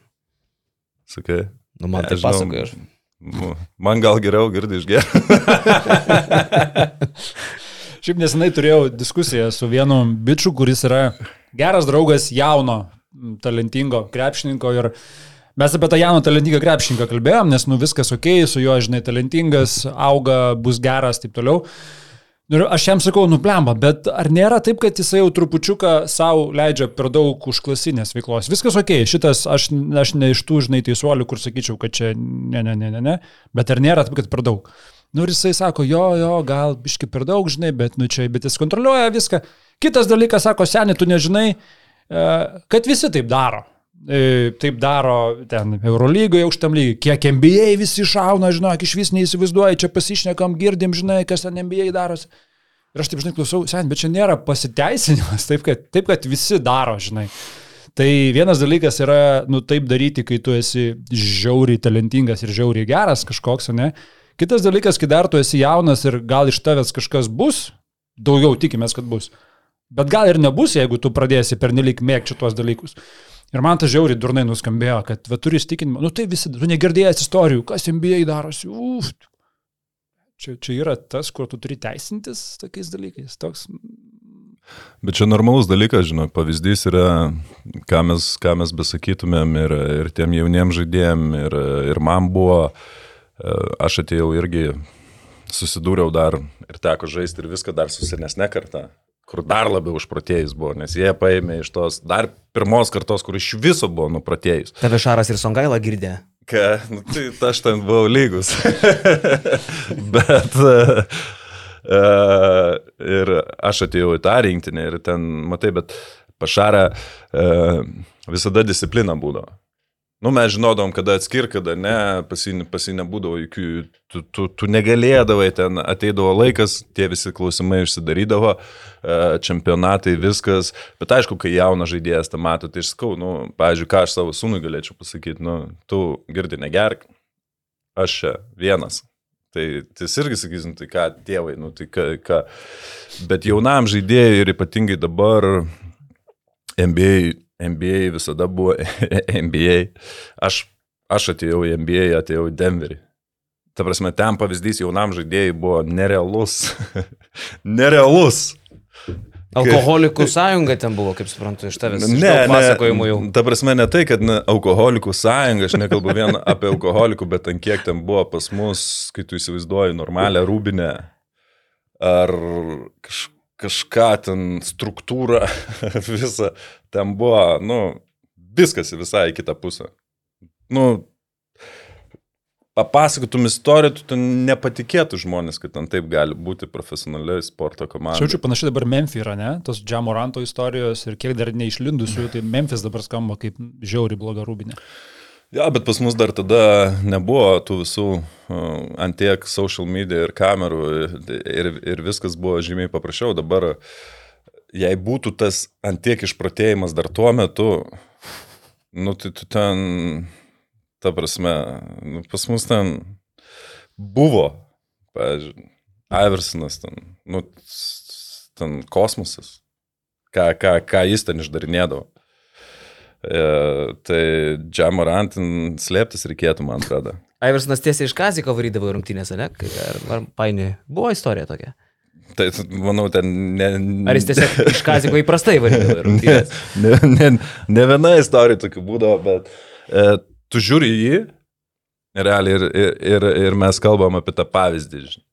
Sakai. Nu, man tai Nežinau. pasakoja aš. Nu, Man gal geriau girdi išgerti. Šiaip nesenai turėjau diskusiją su vienu bičiu, kuris yra geras draugas jauno, talentingo krepšininko ir mes apie tą jauną talentingą krepšininką kalbėjom, nes nu viskas ok, su juo, žinai, talentingas, auga, bus geras, taip toliau. Ir aš jam sakau, nublemba, bet ar nėra taip, kad jisai jau trupučiuką savo leidžia per daug užklasinės veiklos? Viskas ok, šitas aš, aš ne iš tų, žinai, teisuolių, kur sakyčiau, kad čia ne, ne, ne, ne, ne, bet ar nėra taip, kad per daug? Nu ir jisai sako, jo, jo, gal biški per daug, žinai, bet, nu čia, bet jis kontroliuoja viską. Kitas dalykas, sako, seniai, tu nežinai, e, kad visi taip daro. E, Taip daro ten Eurolygoje, aukštam lygiai. Kiek NBA visi šauna, žinok, iš vis neįsivaizduoja, čia pasišnekam, girdim, žinai, kas ten NBA darosi. Ir aš taip, žinai, klausau, sen, bet čia nėra pasiteisinimas, taip kad, taip, kad visi daro, žinai. Tai vienas dalykas yra, nu, taip daryti, kai tu esi žiauriai talentingas ir žiauriai geras kažkoks, ne? Kitas dalykas, kai dar tu esi jaunas ir gal iš tavęs kažkas bus, daugiau tikimės, kad bus. Bet gal ir nebus, jeigu tu pradėsi pernelik mėgti šitos dalykus. Ir man tas žiauriai durnai nuskambėjo, kad va, turi įstikinimą, nu tai visi, tu negirdėjęs istorijų, kas MBA darosi, uf. Čia, čia yra tas, kur tu turi teisintis tokiais dalykais. Toks, Bet čia normalus dalykas, žinok, pavyzdys yra, ką mes, ką mes besakytumėm ir, ir tiem jauniems žaidėjim, ir, ir man buvo, e, aš atėjau irgi, susidūriau dar ir teko žaisti ir viską dar su senesne karta, kur dar labiau užprotėjus buvo, nes jie paėmė iš tos dar pirmos kartos, kur iš viso buvo nuprotėjus. Tave Šaras ir Songaila girdė. Ką, nu, tai ta aš ten buvau lygus. Bet uh, uh, ir aš atėjau į tą rinktinę ir ten, matai, bet pašarą uh, visada disciplina būdavo. Nu, mes žinodom, kada atskir, kada ne, pasi, nebūdavo jokių, tu, tu, tu negalėdavai, ten ateidavo laikas, tie visi klausimai išsidarydavo, e, čempionatai, viskas, bet aišku, kai jaunas žaidėjas tą mato, tai aš sakau, nu, pavyzdžiui, ką aš savo sūnui galėčiau pasakyti, nu, tu girdi negerk, aš čia vienas. Tai jis irgi sakysim, tai ką, tėvai, nu, tai ką, ką. Bet jaunam žaidėjui ir ypatingai dabar NBA NBA visada buvo NBA. Aš, aš atėjau į NBA, atėjau į Denverį. Ta prasme, ten pavyzdys jaunam žaidėjai buvo nerealus. nerealus. Alkoholikų sąjunga ten buvo, kaip suprantu, iš tavęs. Ne, pasakojimų jau. Ta prasme, ne tai, kad ne, alkoholikų sąjunga, aš nekalbu vien apie alkoholikų, bet ant kiek ten buvo pas mus, kai tu įsivaizduoji normalią rūbinę ar kažką kažką ten, struktūrą, visą, ten buvo, nu, viskas visai į kitą pusę. Nu, papasakotum istoriją, tu ten nepatikėtų žmonės, kad ten taip gali būti profesionaliai sporto komanda. Šiaučiu panašiai dabar Memphis yra, ne? Tos Džamoranto istorijos ir kiek dar neišlindusių, tai Memphis dabar skamba kaip žiauri bloga rūbinė. Ja, bet pas mus dar tada nebuvo tų visų uh, antiek social media ir kamerų ir, ir viskas buvo žymiai paprasčiau. Dabar, jei būtų tas antiek išpratėjimas dar tuo metu, nu tai tu ten, ta prasme, nu, pas mus ten buvo, pavyzdžiui, Iversonas ten, nu, ten kosmosas, ką, ką, ką jis ten išdarinėdavo. E, tai Džamorantin slėptis reikėtų, man atrodo. Iversonas tiesiai iš Kaziko varydavo rungtynėse, ne? Ar, ar paini? Buvo istorija tokia. Tai, manau, ten ne... Ar jis tiesiog iš Kaziko įprastai varydavo rungtynės? ne, ne, ne viena istorija tokia būdavo, bet e, tu žiūri jį, realiai, ir, ir, ir, ir mes kalbam apie tą pavyzdį. Žinai.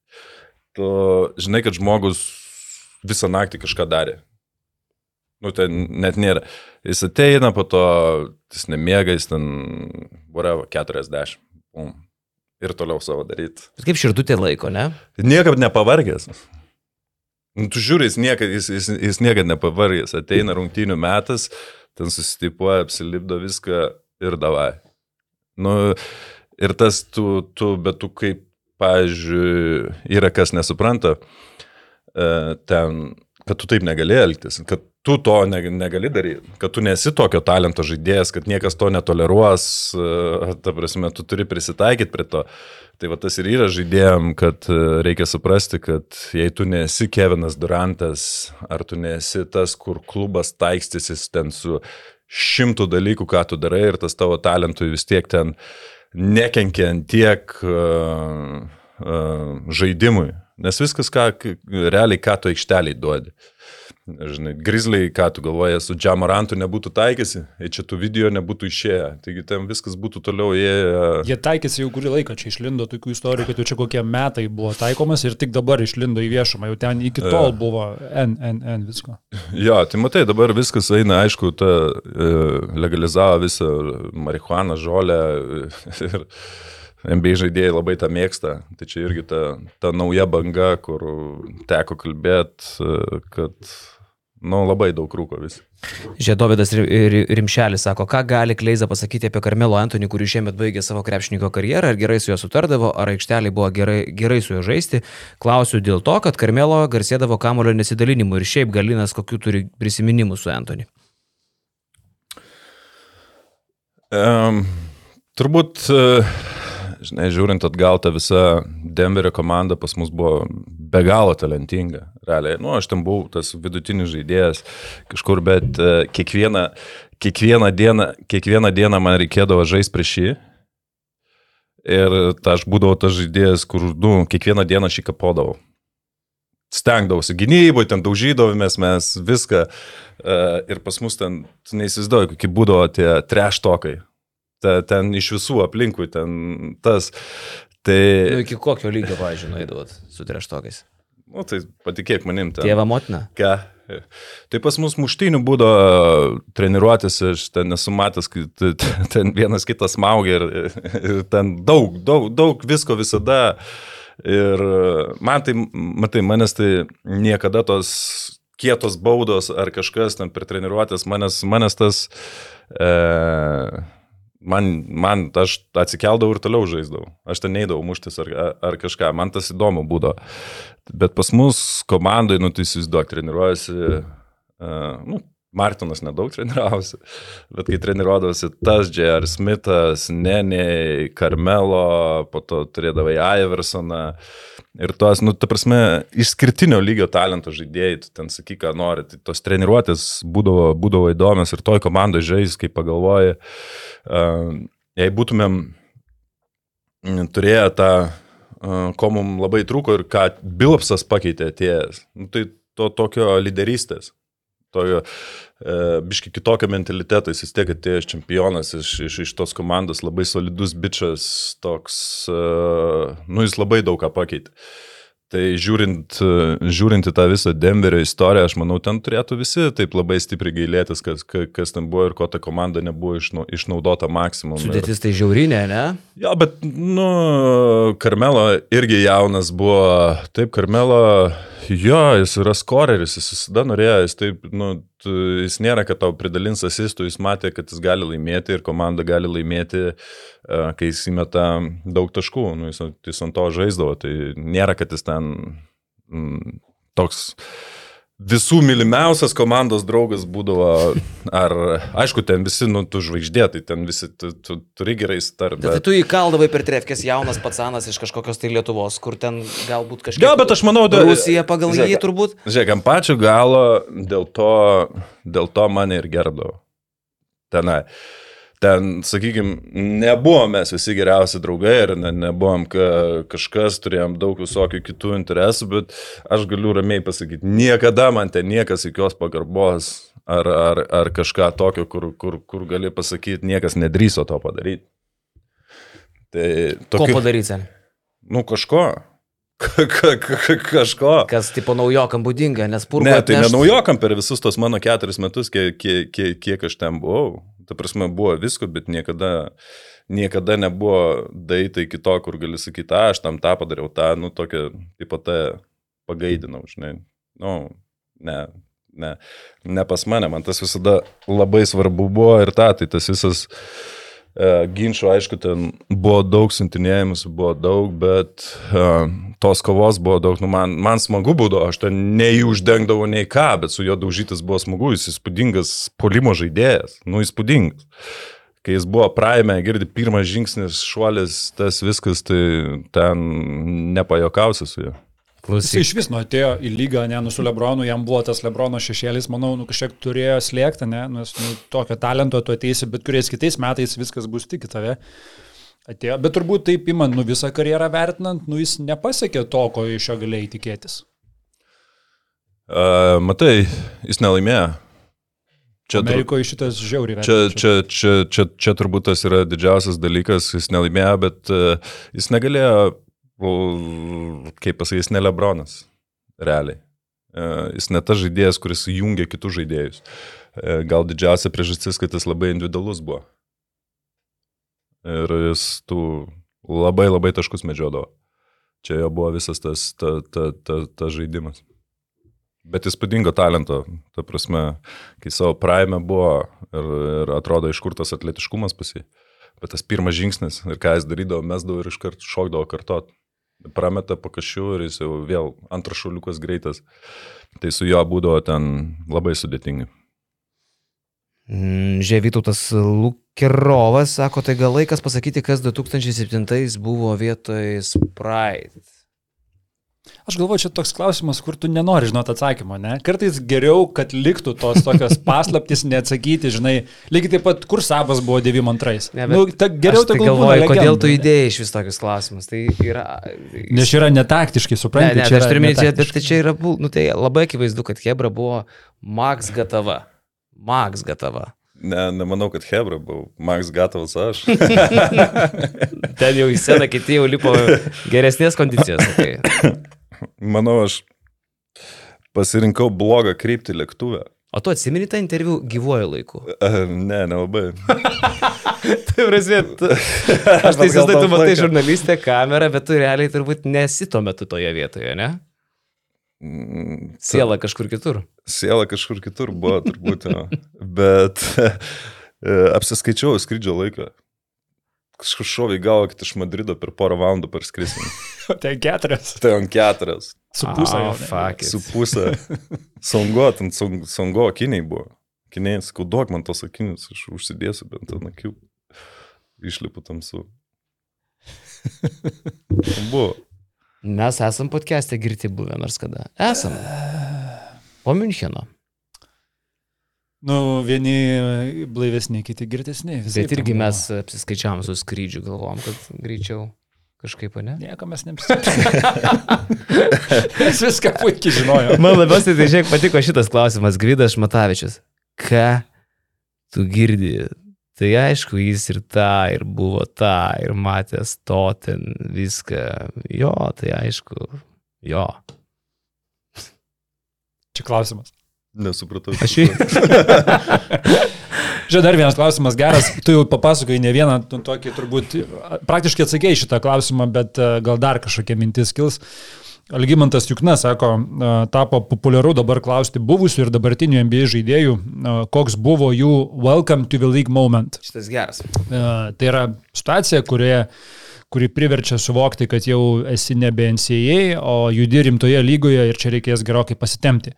Tu žinai, kad žmogus visą naktį kažką darė. Nu, ten net nėra. Jis ateina, po to jis nemiega, jis ten, whatever, 40. Um, ir toliau savo daryti. Kaip širdutė laiko, ne? Niekad nepavargęs. Nu, tu žiūri, jis niekad, jis, jis, jis niekad nepavargęs. Ateina rungtynių metas, ten susitipuoja, apsilipdo viską ir davai. Nu, ir tas tu, tu, bet tu kaip, pavyzdžiui, yra kas nesupranta, e, ten, kad tu taip negali elgtis, kad tu to negali daryti, kad tu nesi tokio talento žaidėjas, kad niekas to netoleruos, e, ta prasme, tu turi prisitaikyti prie to. Tai va tas ir yra žaidėjim, kad e, reikia suprasti, kad jei tu nesi Kevinas Durantas, ar tu nesi tas, kur klubas taikstysis ten su šimtų dalykų, ką tu darai ir tas tavo talentui vis tiek ten nekenkia ant tiek uh, uh, žaidimui. Nes viskas, ką, realiai, ką tu aikšteliai duodi. Uh, Žinai, Grizzly, ką tu galvoji, su Džamorantu nebūtų taikėsi, čia tų video nebūtų išėję, taigi ten viskas būtų toliau ėję. Jie taikėsi jau kurį laiką, čia išlindo tokių istorijų, kad jau čia kokie metai buvo taikomas ir tik dabar išlindo į viešumą, jau ten iki tol ja. buvo N, N, N visko. Jo, tai matai, dabar viskas eina, aišku, ta e, legalizavo visą marihuaną, žolę ir NBA žaidėjai labai tą mėgsta. Tai čia irgi ta, ta nauja banga, kur teko kalbėti, kad Nu, labai daug rūko vis. Žiedovidas Rimšelis sako, ką gali Kleiza pasakyti apie Karmelo Antonį, kuris šiemet baigė savo krepšininko karjerą, ar gerai su juo sutardavo, ar aikštelė buvo gerai, gerai su juo žaisti. Klausiu dėl to, kad Karmelo garsėdavo kamulio nesidalinimu ir šiaip Galinas kokių turi prisiminimų su Antoniu. Um, turbūt uh, žinai, žiūrint atgal, ta visa Denverio komanda pas mus buvo be galo talentinga. Realiai, nu, aš ten buvau tas vidutinis žaidėjas kažkur, bet uh, kiekvieną, kiekvieną, dieną, kiekvieną dieną man reikėdavo žaisti prieš jį. Ir ta, aš būdavau tas žaidėjas, kur, nu, kiekvieną dieną šį kapodavau. Stengdavausi gynyboje, ten daužydavomės mes viską. Uh, ir pas mus ten, neįsivaizduoju, kokie būdavo tie treštokai ta, ten iš visų aplinkui, ten tas. Tai... Nu, iki kokio lygio, pavyzdžiui, nuėdavot su treštokais? Nu, tai patikėk manim. Ten. Tėva motina? Ką? Tai pas mus muštinių būdo treniruotės, aš ten nesu matęs, ten vienas kitas smaugia ir, ir ten daug, daug, daug visko visada. Ir man tai, matai, manęs tai niekada tos kietos baudos ar kažkas ten per treniruotės, manęs, manęs tas... E, man, man, aš atsikeldavau ir toliau žaisdavau. Aš ten neidavau muštis ar, ar kažką, man tas įdomu būdavo. Bet pas mus komandai, nu, tai įsivaizduok, treniruojasi, uh, nu, Martinas nedaug treniravosi, bet kai treniruodavosi tas J.R. Smithas, Nenė, Carmelo, po to turėdavai Iversoną ir tos, nu, ta prasme, išskirtinio lygio talento žaidėjai, tu ten sakyk, ką nori, tai tos treniruotės būdavo, būdavo įdomios ir toj komandai žais, kai pagalvoji, uh, jei būtumėm turėję tą ko mums labai trūko ir ką Bilapsas pakeitė atėjęs. Nu, tai to tokio lyderystės, tokio e, biški kitokio mentaliteto, jis vis tiek atėjęs čempionas iš, iš, iš tos komandos, labai solidus bičias, toks, e, nu jis labai daug ką pakeitė. Tai žiūrint, žiūrint į tą visą Denverio istoriją, aš manau, ten turėtų visi taip labai stipriai gailėtis, kas, kas ten buvo ir ko ta komanda nebuvo išnaudota maksimum. Sudėtis tai žiaurinė, ne? Jo, bet, nu, Karmelo irgi jaunas buvo. Taip, Karmelo, jo, jis yra skoreris, jis visada norėjo, jis taip, nu, jis nėra, kad tau pridalins asistų, jis matė, kad jis gali laimėti ir komanda gali laimėti, kai jis įmeta daug taškų, nu, jis, jis ant to žaisdavo, tai nėra, kad jis ten mm, toks visų mylimiausias komandos draugas būdavo, ar, aišku, ten visi, nu, tu žvaigždė, tai ten visi, tu, tu turi gerai starti. Bet... Tai tu įkaldavai per trefkės jaunas patsanas iš kažkokios tai Lietuvos, kur ten galbūt kažkas. Ja, bet aš manau, da... Rusija pagal žiūrėk, jį turbūt. Žiūrėk, ant pačio galo dėl to, dėl to mane ir gerdavo. Tenai. Ten, sakykime, nebuvom mes visi geriausi draugai ir ne, nebuvom ka, kažkas, turėjom daug visokių kitų interesų, bet aš galiu ramiai pasakyti, niekada man ten niekas jokios pagarbos ar, ar, ar kažką tokio, kur, kur, kur gali pasakyti, niekas nedryso to padaryti. Tai, tokiu, Ko padaryti? Nu, kažko. Ka, ka, ka, kažko. Kas tipo naujokam būdinga, nes purvo. Ne, tai atnešt... ne naujokam per visus tos mano keturis metus, kiek, kiek, kiek, kiek aš ten buvau. Ta prasme, buvo visko, bet niekada, niekada nebuvo daitai kito, kur gali sakyti, aš tam tą padariau, tą, nu, tokią, taip pat pagaidinau, žinai. Nu, ne, ne, ne pas mane, man tas visada labai svarbu buvo ir ta, tai tas visas e, ginčių, aišku, ten buvo daug sintinėjimus, buvo daug, bet e, tos kovos buvo daug, nu, man, man smagu būdavo, aš ten nei uždengdavau, nei ką, bet su juo daužytis buvo smagu, jis įspūdingas polimo žaidėjas, nu, įspūdingas. Kai jis buvo praime, girdi, pirmas žingsnis, šuolis, tas viskas, tai ten nepajokausi su juo. Klausyk. Jis iš vis nu atėjo į lygą, ne, nu su Lebronu, jam buvo tas Lebrono šešėlis, manau, nu kažkiek turėjo slėgti, ne, nes nu, tokio talento tu ateisi, bet kuriais kitais metais viskas bus tik į tave. Atėjo, bet turbūt taip įman, nu visą karjerą vertinant, nu jis nepasiekė to, ko iš jo galėjai tikėtis. Uh, matai, jis nelaimėjo. Čia Amerikoje šitas žiauriai čia, čia, čia, čia, čia turbūt tas yra didžiausias dalykas, jis nelaimėjo, bet uh, jis negalėjo kaip pasakyti, jis ne Lebronas, realiai. E, jis ne tas žaidėjas, kuris jungia kitus žaidėjus. E, gal didžiausia priežastis, kad jis labai individualus buvo. Ir jis tų labai labai taškus medžiodavo. Čia jo buvo visas tas ta, ta, ta, ta žaidimas. Bet įspūdingo talento, ta prasme, kai savo praime buvo ir, ir atrodo iš kur tas atletiškumas pasi. Bet tas pirmas žingsnis ir ką jis darydavo, mesdavo ir iškart šokdavo kartot prameta pakašių ir jis jau vėl antras šuliukas greitas. Tai su juo būdavo ten labai sudėtinga. Mm, Žievytautas Lukerovas sako, tai gal laikas pasakyti, kas 2007 buvo vietoj Sprite. Aš galvoju, čia toks klausimas, kur tu nenori žinoti atsakymo, ne? Kartais geriau, kad liktų tos tokios paslaptys neatsakyti, žinai, lygiai taip pat, kur sabas buvo 92. Ne, nu, ta, geriau tai galvoju, kodėl tu idėjai iš vis tokius klausimus. Tai yra... Nes čia yra netaktiškai, suprantate. Ne, ne, aš turiu minėti, bet tai čia yra, nu, tai labai akivaizdu, kad Hebra buvo Max Gatava. Max Gatava. Ne, nemanau, kad Hebra buvo. Max Gatavas aš. Ten jau į sceną kiti jau lipo geresnės kondicijos. Okay. Manau, aš pasirinkau blogą kryptį lėktuvę. O tu atsimeni tą interviu gyvuoju laiku? Ne, nelabai. Tai prasme, tu, aš tai įsivaizduoju, tu matai žurnalistę kamerą, bet tu realiai turbūt nesi tuo metu toje vietoje, ne? Mm, Siela kažkur kitur. Siela kažkur kitur buvo, turbūt. Jo. Bet e, apsiskaičiau skrydžio laiką. Kažkur šovė galvo, kad iš Madrido per porą valandų parskrisim. Tai keturias. Tai ant keturias. Su pusė. Oh, fuck. Su pusė. Songo, ten song- songo akiniai buvo. Akiniai, sakau, duok man tos akinius, aš užsidėsiu bent ant akių. Išlipu tamsu. Buvo. Mes esam podcast'e girti buvę nors kada. Esam. Po Müncheno. Nu, vieni blaivesni, kiti girtesni. Bet irgi buvo. mes apsiskaičiavom su skrydžiu, galvom, kad greičiau kažkaip, ne? Nieko mes neapsiskaičiavome. mes viską puikiai žinojome. Man labiausiai tai žiūrėk patiko šitas klausimas, Gvidas Matavičius. Ką tu girdi? Tai aišku, jis ir tą, ir buvo tą, ir matęs to ten viską. Jo, tai aišku, jo. Čia klausimas. Nesupratau. Aš jį. Žiūrėk, dar vienas klausimas geras. Tu jau papasakai ne vieną, tu tokį turbūt praktiškai atsakėjai šitą klausimą, bet e, gal dar kažkokia mintis kils. Algymantas Jukna sako, e, tapo populiaru dabar klausti buvusių ir dabartinių NBA žaidėjų, e, koks buvo jų welcome to the league moment. Šitas geras. E, Tai yra situacija, kurioje kuri priverčia suvokti, kad jau esi nebe NCAA, o judi rimtoje lygoje ir čia reikės gerokai pasitemti.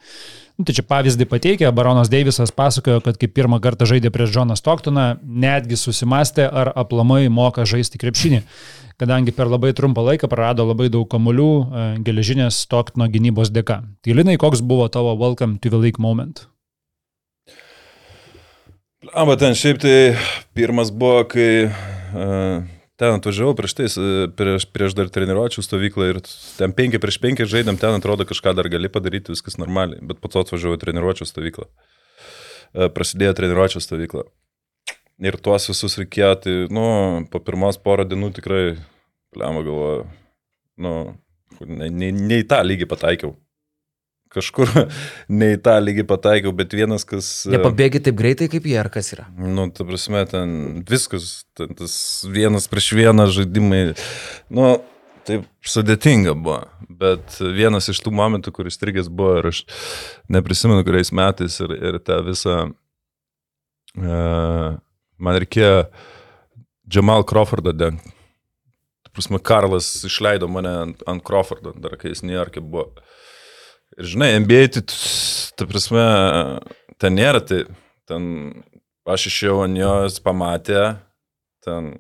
Nu, tai čia pavyzdį pateikė, Baronas Deivisas pasakojo, kad kai pirmą kartą žaidė prieš Džoną Stoktoną, netgi susimastė, ar aplamai moka žaisti krepšinį, kadangi per labai trumpą laiką prarado labai daug kamuolių e, geležinės Stoktono gynybos dėka. Tai Linai, koks buvo tavo welcome to the league moment? Amba ten šiaip tai pirmas buvo, kai uh, ten atvažiavau prieš tai, s- prieš, prieš dar treniruočių stovyklą ir ten 5 prieš 5 žaidėm, ten atrodo kažką dar gali padaryti, viskas normaliai, bet po to atvažiavau į treniruočių stovyklą. Uh, prasidėjo treniruočių stovykla. Ir tuos visus reikėjo, tai, nu, po pirmos porą dienų tikrai, lemą galvoju, nu, ne, ne, ne į tą lygį pataikiau. Kažkur ne į tą lygį pataikiau, bet vienas, kas... e, Nepabėgi taip greitai kaip jie, ar kas yra? Nu, ta prasme, ten viskas, ten tas vienas prieš vieną žaidimai, nu, taip sudėtinga buvo, bet vienas iš tų momentų, kuris strigęs buvo ir aš neprisimenu, kuriais metais ir, ir tą visą, uh, man reikėjo Jamal Crawfordą dengti. Prasme, Karlas išleido mane ant, ant Crawfordo, dar kai jis New York'e buvo. Ir žinai, NBA, tai, ta prasme, ten nėra, tai ten aš išėjau ant jo, jis pamatė, ten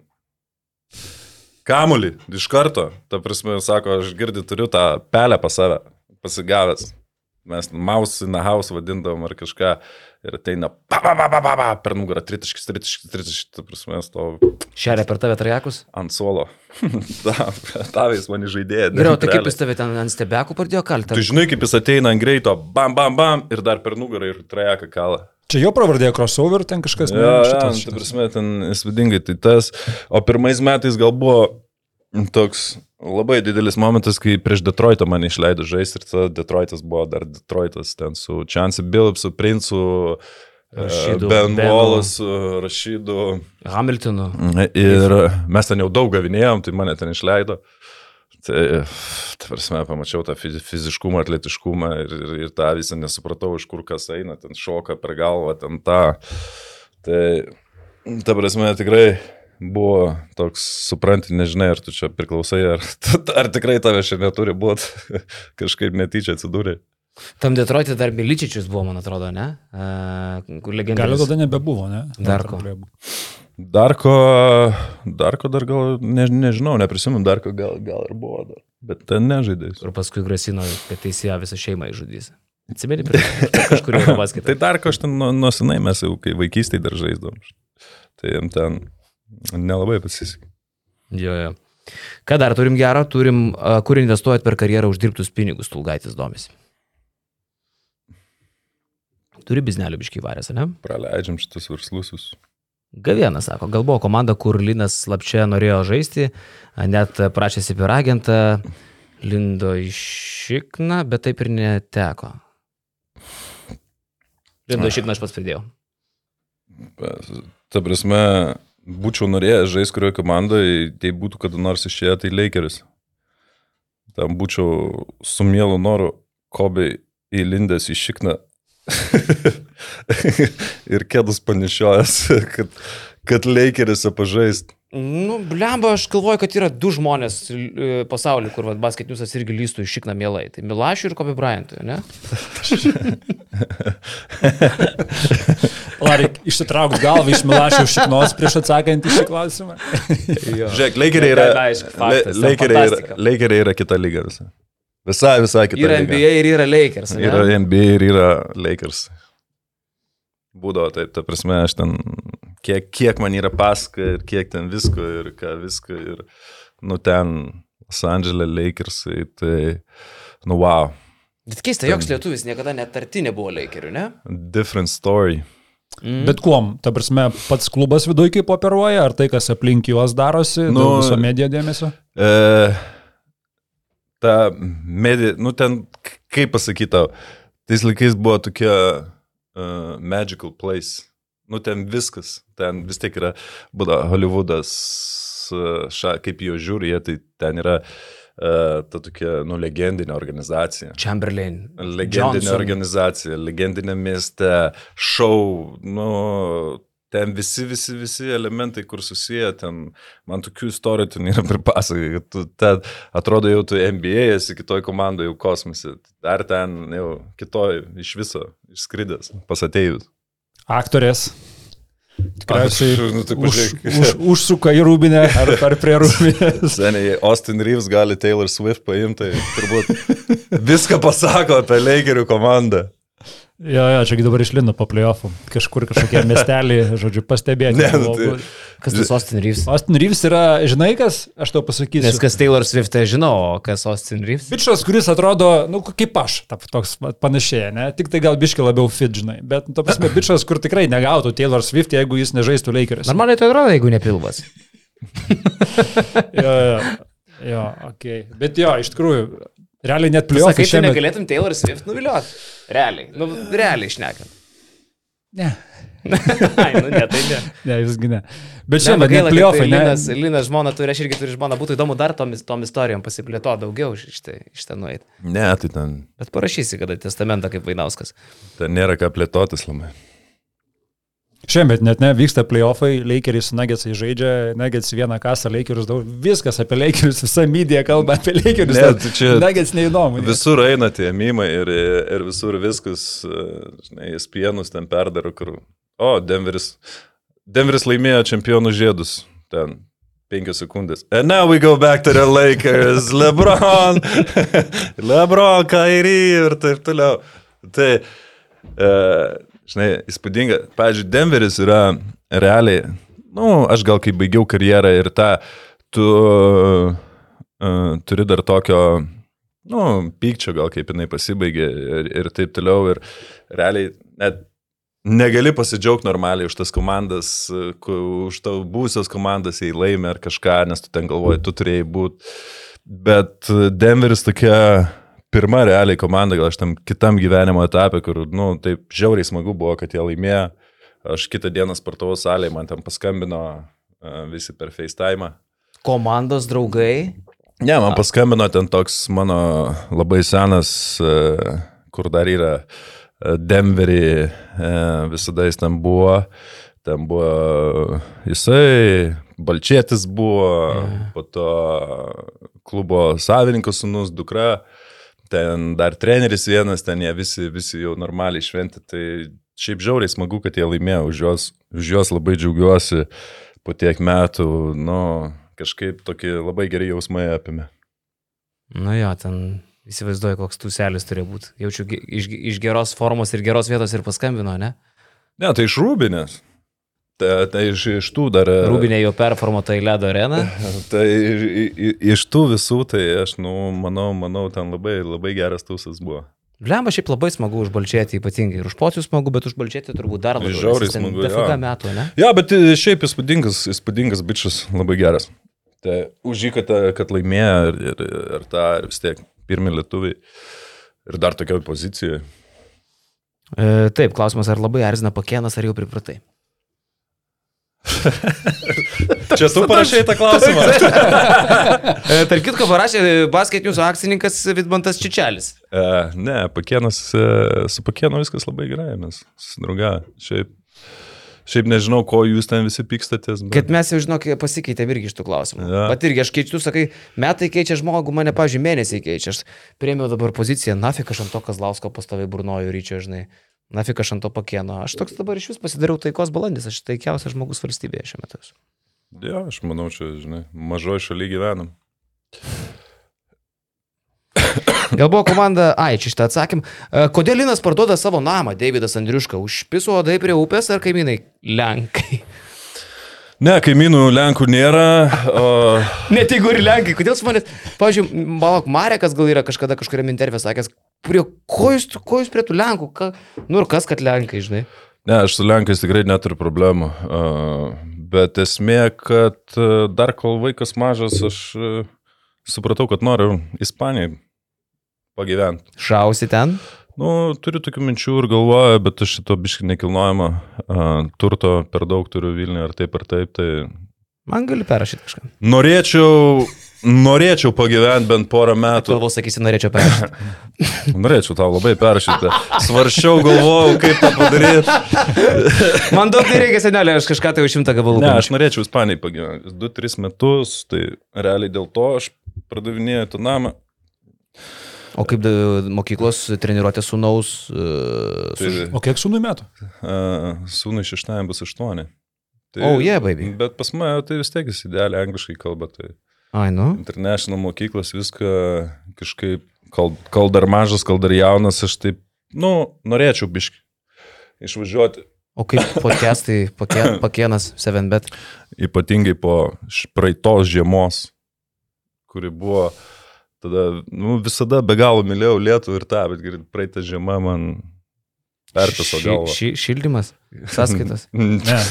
kamulį iš karto, ta prasme, sako, aš girdi turiu tą pelę pas save, pasigavęs. Mes mouse in the house vadindavom ar kažką ir ateina pa, pa, pa, pa, pa, pa, per nugarą, tritiškis, tritiškis, tritiškis, ta prasme, stoviu Šeria per tave trajekus? ant suolo. Ta- Tavais mane žaidėjai. Geriau, tai kaip jis tave ten ant stebekų pradėjo kalti? Tu žinai, kaip jis ateina ant greito, bam, bam, bam, ir dar per nugarą ir trajeką kalą. Čia jo pravardė crossover, ten kažkas Ja, ja, šitas- ta šitas. prasme, ten įspūdingai tai tas. O pirmais metais gal buvo toks labai didelis momentas, kai prieš Detroitą mane išleido žaisti ir tada Detroitas buvo dar Detroitas ten su Chancey Billupsu, Princu, Rašidu, Ben Benu. Wallace, Rašydu. Hamiltonu. Ir mes ten jau daug gavinėjom, tai mane ten išleido. Tai, ta prasme, pamačiau tą fizi- fiziškumą, atletiškumą ir, ir, ir tą visą nesupratau, iš kur kas eina, ten šoka per galvą, ten tą. Tai, ta prasme, tikrai buvo toks, supranti, nežinai, ar tu čia priklausai, ar, ar tikrai tave šiandien neturi būti, kažkaip netyčia atsidūrė. Tam Detroitė dar Miličičius buvo, man atrodo, ne? Uh, kur Gal tada nebebuvo, ne? Darko. Darko, Darko dar gal, ne, nežinau, neprisimenu, Darko gal, gal ir buvo dar, bet ten nežaidė. Kur paskui grasino, kad teisėja visą šeimą išžudys. Atsimeni, prie kažkur jau paskaitė. Tai Darko aš ten nuo, senai mes jau kai vaikystėje dar žaisdavom. Tai jam ten nelabai pasisekė. Jo, jo. Ką dar turim gero, turim, kur investuojat per karjerą uždirbtus pinigus, Tulgaitis domisi. Turi biznelių biškai varės, ne? Praleidžiam šitus verslusius. Gavienas sako, gal buvo komanda, kur Linas slapčia norėjo žaisti, net prašėsi per agentą, lindo iš šikną, bet taip ir neteko. Lindo šikną aš pats pridėjau. Ta prasme, būčiau norėjęs žaisti kurioje komandoje, tai būtų kada nors išėję, tai Lakeris. Tam būčiau su mielu noru Kobai įlindęs į šikną ir kėdus panišiojęs, kad, kad Lakeris pažaist. Nu, blemba, aš galvoju, kad yra du žmonės e, pasaulyje, kur vat, basket newsas irgi lystų iš šikną mielai. Tai Milašių ir Kobe Bryantui, ne? Larik, išsitrauk galvą iš Milašio šiknos prieš atsakant į šį klausimą. Žiūrėk, Lakeriai yra, Lakeriai yra. Lakeriai yra kita lyga visa. Visai, visai kita Yra lyga. NBA ir yra Lakers. ne? Yra NBA ir yra Lakers. Būdavo, tai ta prasme, aš ten, kiek, kiek man yra paska ir kiek ten visko ir ką visko ir, nu ten, Los Angeles Lakersai, tai, nu wow, Bet keista, joks lietuvis niekada net arti nebuvo Lakerių, ne? different story. Mm. Bet kuom, ta prasme, pats klubas viduje kaip operuoja, ar tai, kas aplink juos darosi, Nu, viso medija dėmesio? E, ta medija, nu ten, kaip pasakyti tau, tais laikais buvo tokia uh, magical place. Nu ten viskas, ten vis tiek yra, būda Hollywoodas, uh, ša, kaip jo žiūri, jie, tai ten yra uh, ta tokia, nu, legendinė organizacija. Chamberlain. Legendinė Johnson. organizacija, legendinė mieste, šou, nu, ten visi, visi, visi elementai, kur susiję, ten, man tokių istorijų ten yra pripasakai, kad tu ten, atrodo jau tu NBA esi kitoj komandai, jau kosmose, ar ten jau kitoj iš viso išskridęs, pasatėjus. Aktorės. Tikriausiai nu, tai už, už, užsuka į rūbinę ar, ar prie rūbinės. Seniai, Austin Reeves gali Taylor Swift paimti, tai turbūt viską pasako apie Lakerių komandą. Jo, jo, čia dabar išlindo po playoffų. Kažkur kažkokie miestelį, žodžiu, pastebėti. Ne, nu tai- Kas tas Austin Reeves? Austin Reeves yra, žinai kas, aš tau pasakysiu. Nes kas Taylor Swift, tai žinau, o kas Austin Reeves? Bičias, kuris atrodo, nu, kaip aš, tap, toks panašiai, ne? Tik tai gal biški labiau fit, žinai. Bet, nu, to prasme, bičias, kur tikrai negautų Taylor Swift, jeigu jis nežaistų Lakers. Normaliai tai atrodo, jeigu nepilvas. Jo, jo, jo, ok. Bet jo, iš tikrųjų, realiai net Sakai, playoffai tu šiame... negalėtum Taylor Swift nuvilioti. Realiai. Nu, realiai išnekant. Ne, Ai, nu, ne, tai ne. ne, visgi ne. Bet šiandien gaila, kad playoffai, ne? Linas, Linas žmona turi, aš irgi turiu žmoną, būtų įdomu dar tom, tom istorijom pasiplėto daugiau iš tai- iš ten nueiti. Ne, tai ten, Bet parašysi, kada testamentą kaip Vainauskas. ten nėra ką plėtotis labai. Šiemet net ne, vyksta playoffai, Lakeris su Nuggetsai žaidžia, Nuggets vieną kasą, Lakerius daug, viskas apie Lakerius, visa medija kalba apie Lakerius. Ne, čia Nuggets neįdomu. ne. Visur eina tie mymai ir, ir visur viskas, žinai, spienus ten perdaro, kur, o, Denveris, Denveris laimėjo čempionų žiedus, ten, penkios sekundės. And now we go back to the Lakers, LeBron, LeBron, Kairi ir taip toliau. Tai, e, žinai, įspūdinga. Pavyzdžiui, Denveris yra realiai, na, nu, aš gal kai baigiau karjerą ir tą, tu uh, turi dar tokio, nu, pykčio gal kaip jinai pasibaigė ir, ir taip toliau. Ir realiai net negali pasidžiaugti normaliai už tas komandas, už tavo būsios komandas, jei laimė ar kažką, nes tu ten galvoji, tu turėjai būti. Bet Denveris tokia pirma realiai komanda, gal aš tam kitam gyvenimo etapė, kur, nu, taip žiauriai smagu buvo, kad jie laimėjo. Aš kitą dieną sportavau salėje, man ten paskambino e, visi per FaceTime. Komandos draugai. Ne, man paskambino ten toks mano labai senas, e, kur dar yra e, Denverį, visada jis ten buvo. Ten buvo jisai, Balčėtis buvo, po to klubo savininko sunus, dukra, ten dar treneris vienas, ten jie visi, visi jau normaliai šventi. Tai šiaip žiauriai smagu, kad jie laimėjo, už juos, už juos labai džiaugiuosi po tiek metų, nu, kažkaip tokie labai geri jausmai apimė. Nu jo, ten įsivaizduoju, koks tūselis turėjo būti. Jaučiu iš, iš geros formos ir geros vietos ir paskambino, ne? Ne, tai iš Rūbinės. Tai, tai iš, iš tų dar. Rūbinė jau performuota į Ledo areną. Tai iš, iš tų visų, tai aš, nu, manau, manau, ten labai, labai geras tūsas buvo. Blemba šiaip labai smagu užbalčėti ypatingai. Ir už pocius smagu, bet užbalčėti turbūt dar labiau. Žiauriai smagu, jo. Dafiga metų, ne? Ja, bet e, šiaip įspūdingas, įspūdingas bičias, labai geras. Tai už jį, kad, kad laimėjo ir, ir, ir tą, ir vis tiek pirmi lietuviai. Ir dar tokioje pozicijoje. E, taip, klausimas, ar labai erzina pakienas, ar jau pripratai? Čia tu parašai tą klausimą. E, tarp kitko parašė basket jūsų akcininkas Vidmantas Čičelis. E, ne, pakienas, e, su pakienu viskas labai gerai, mes susidrauga. Šiaip, šiaip nežinau, ko jūs ten visi pykstatės. Bet... Kad mes jau žinok, pasikeitėm irgi iš tų klausimų. Ja. Pat irgi aš keičiu, sakai, metai keičia žmogų, mane, pažiūrėjau, mėnesiai keičia. Aš priemiau dabar poziciją, nafik aš ant to Kazlausko pastoviai burnoju ryčio, žinai. Nafik aš ant to pakieno. Aš toks dabar iš vis pasidariau taikos balandis, aš taikiausias žmogus valstybėje šiuo metu. Ja, aš manau, čia, žinai, mažoji šaly gyvenam. Gal buvo komanda, ai, čia šitą atsakym. E, Kodėl Linas parduoda savo namą, Davidas Andriuška, užpiso odai prie upės ar kaimynai? Lenkai. Ne, kaimynų Lenkų nėra. O... Net jeigu ir Lenkai, kodėl žmonės, pavyzdžiui, Balok Marekas gal yra kažkada kažkuriam intervė sakęs, prie ko jūs, ko jūs prie tų Lenkų, ka, nu ir kas, kad Lenkai, žinai. Ne, aš su Lenkais tikrai neturiu problemų. Bet esmė, kad dar kol vaikas mažas, aš supratau, kad noriu Ispanijai pagyventi. Šausi ten? Nu, turiu tokių minčių ir galvoju, bet aš šito biškai nekilnojama uh, turto per daug turiu Vilniuje ar taip ar taip. Tai Man gali perrašyti kažką. norėčiau, norėčiau pagyventi bent porą metų. Galvau, sakysi, norėčiau perrašyti. Norėčiau tau labai peršyti. Svaršiau, galvojau, kaip tą padaryti. Man daug nereikia, senelė, aš kažką tai už šimtą gabalų. Ne, aš norėčiau Ispanijai pagyventi. 2-3 metus, tai realiai dėl to aš pardavinėjau tą namą. O kaip da, mokyklos treniruotė sūnaus? Uh, Tai, su... O kiek sūnui metų? uh, sūnui šeštąjam bus 8. Tai, Oh, yeah, baby. Bet pas mane tai vis tiek jis idealiai angliškai kalba. Tai Ai, nu. international mokyklos viską kažkaip, kol, kol dar mažas, kol dar jaunas, aš taip, nu, norėčiau biški išvažiuoti. O kaip podcastai, pakie, pakienas, 7bet. Ypatingai po praeitos žiemos, kuri buvo, tada, nu, visada be galo mylėjau Lietuvą ir tą, bet praeitą žiemą man perpiso galvą. Ši, šildymas, sąskaitas. Ne.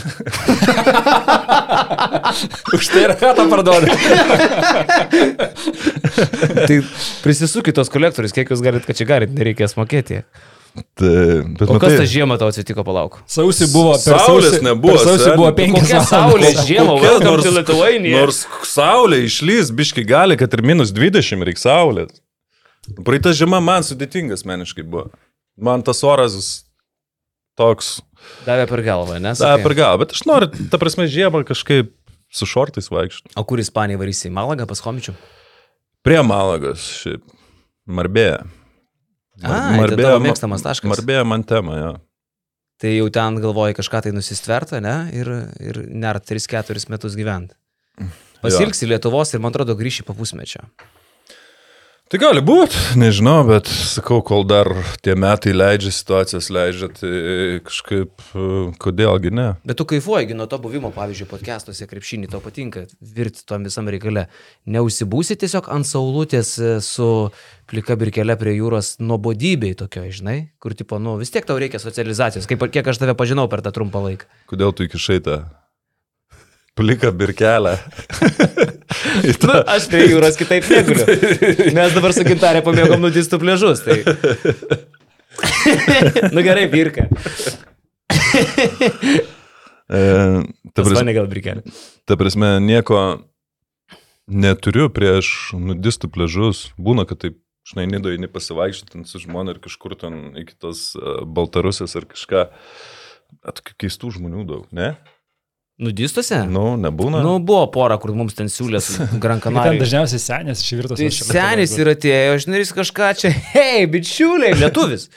Už tai yra ką tą parduoda. tai prisisukit tos kolektorius, kiek jūs galite, kad čia galit, nereikės mokėti. Tai, bet O kas matai, tą žiemą tau atsitiko palauk? Sausį buvo, per Saulės sausį, nebuvo, Per sausį buvo 5 Kokia saulė žiemą, welcome nors- Lithuania. Nors saulė išlys, biški gali, kad ir minus 20 reikia saulės. Praeita žiema man sudėtingas meniškai buvo. Man tas oras toks, Davė per galvą, nes. da, per galą, bet aš noriu, ta prasme, žiemą kažkaip su šortais vaikščioti. O kur Ispanija varysi? Malagą pas Homičių? Prie Malagos, šiaip, Marbėja. Ai, tai tavo mėgstamas taškas. Marbėja man tema, jo. Tai jau ten galvoji kažką tai nusistverta, ne? Ir, ir net 3-4 metus gyventi. Pasilgsi Lietuvos ir man atrodo grįši po pusmečio. Tai gali būti, nežinau, bet sakau, kol dar tie metai leidžia, situacijos leidžia, tai kažkaip, e, kodėlgi ne. Bet tu kaifuoji nuo to buvimo, pavyzdžiui, podcastuose krepšinį, tau patinka virti tom visam reikale. Neusibūsi tiesiog ant saulutės e, su plika birkelė prie jūros nuobodybei tokio, žinai, kur tipo, nu, vis tiek tau reikia socializacijos, kaip, kiek aš tave pažinau per tą trumpą laiką. Kodėl tu iki šaitą? Plika birkelę. Nu, aš prie jūros kitaip neguliu. Mes dabar su gintarė pamėgom nudistų pležus. Tai... nu gerai, birka. E, ta, prasme, gal birkelė. ta prasme, nieko neturiu prieš nudistų pležus. Būna, kad taip, žinai, nido eini pasivaikščioti su žmona ir kažkur ten iki tos uh, Baltarusijos ar kažką. Tokių keistų žmonių daug, ne? Nudistuose? Nu, nebūna. Nu, buvo pora, kur mums ten siūlė su Gran Ten dažniausiai senės iš virtos. Tai senis ir atėjo, žinai, jis kažką čia, hei, bičiuliai, lietuvis.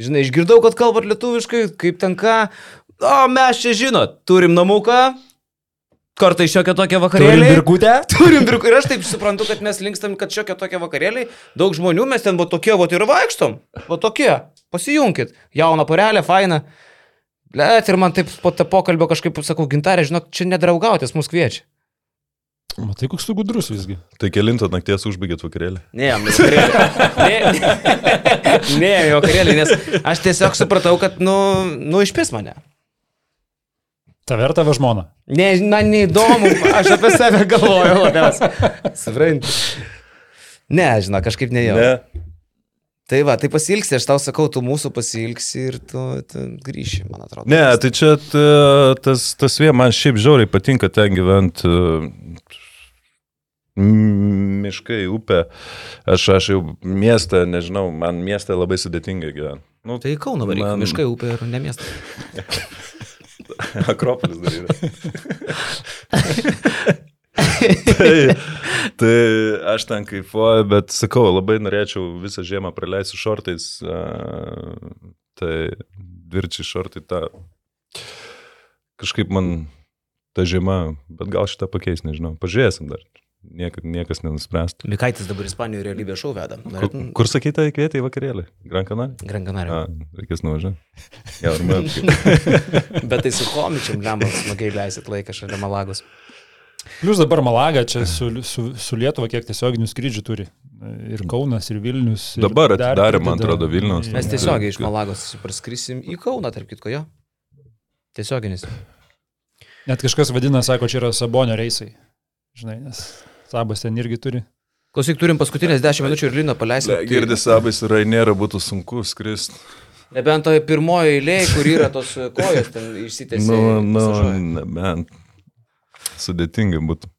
Žinai, išgirdau, kad kalbat lietuviškai, kaip ten ką. O, mes čia žinot, turim namuką, kartai šiokia tokia vakarėlė. Birkutę? Turim birkų. Ir aš taip suprantu, kad mes linkstam, kad šiokia tokia vakarėlė. Daug žmonių, mes ten buvo tokie, va ir vaikštom. Va tokie. Pasijunkit. Jauna porelė, faina. Let ir man taip po to pokalbio kažkaip sakau, gintarė, žinok, čia nedraugautis, mus kviečia. Matai, koks tu gudrus visgi. Tai kilintą nakties užbaigėt vakarėlį. Ne, vakarėlį. Ne, ne, ne, vakarėlį, nes aš tiesiog supratau, kad, nu, nu išpis mane. Tave ar tavo žmona? Ne, man neįdomu, aš apie save galvoju labiausiai. Supranti. Ne, žinau, kažkaip ne jau. Ne. Tai va, tai pasilgsi, aš tau sakau, tu mūsų pasilgsi ir tu, tu grįši, man atrodo. Ne, tai čia tas, tas vien, man šiaip žiauriai patinka ten gyventi. Miškai, upė. Aš, aš jau miestą, nežinau, man miestą labai sudėtinga gyventi. Nu, Tai Kauno varyk, man... miškai, upė ir ne miestas. Akropolis dar yra. tai, tai aš ten kaifuoju, bet sakau, labai norėčiau visą žiemą praleisti šortais. Tai dvirčiai šortai tą. Kažkaip man ta žiema, bet gal šitą pakeis, nežinau. Pažiūrėsim dar. Niek, niekas nenuspręstų. Mikaitis dabar Ispanijoje realybės šou veda. Kur, Norėtum? kur sakytai, kvietė į vakarėlį? Gran Canaria? Gran Canaria. Reikės nuvažiuoti. Gal ir man. Bet tai su komičiam, lemba, smagiai leisit laiką šalia Malagos. Plius dabar Malaga čia su, su, su Lietuva kiek tiesioginių skrydžių turi. Ir Kaunas, ir Vilnius. Ir Dabar dar atidarė, man atrodo, Vilniaus. Mes tiesiogiai iš Malagos praskrisim į Kauną, tarp kitko, jo. Tiesioginis. Net kažkas vadina, sako, čia yra Sabonio reisai. Žinai, nes Sabas ten irgi turi. Klausyk, turim paskutinės 10 minučių ir Lino paleisim. Girdis abais ir Rainėra būtų sunku skristi. Nebent toje pirmoje eilėje, kur yra tos kojos, ten išsitęsia. Nu, nu, masažuoja. nebent. Sudėtinga būtų.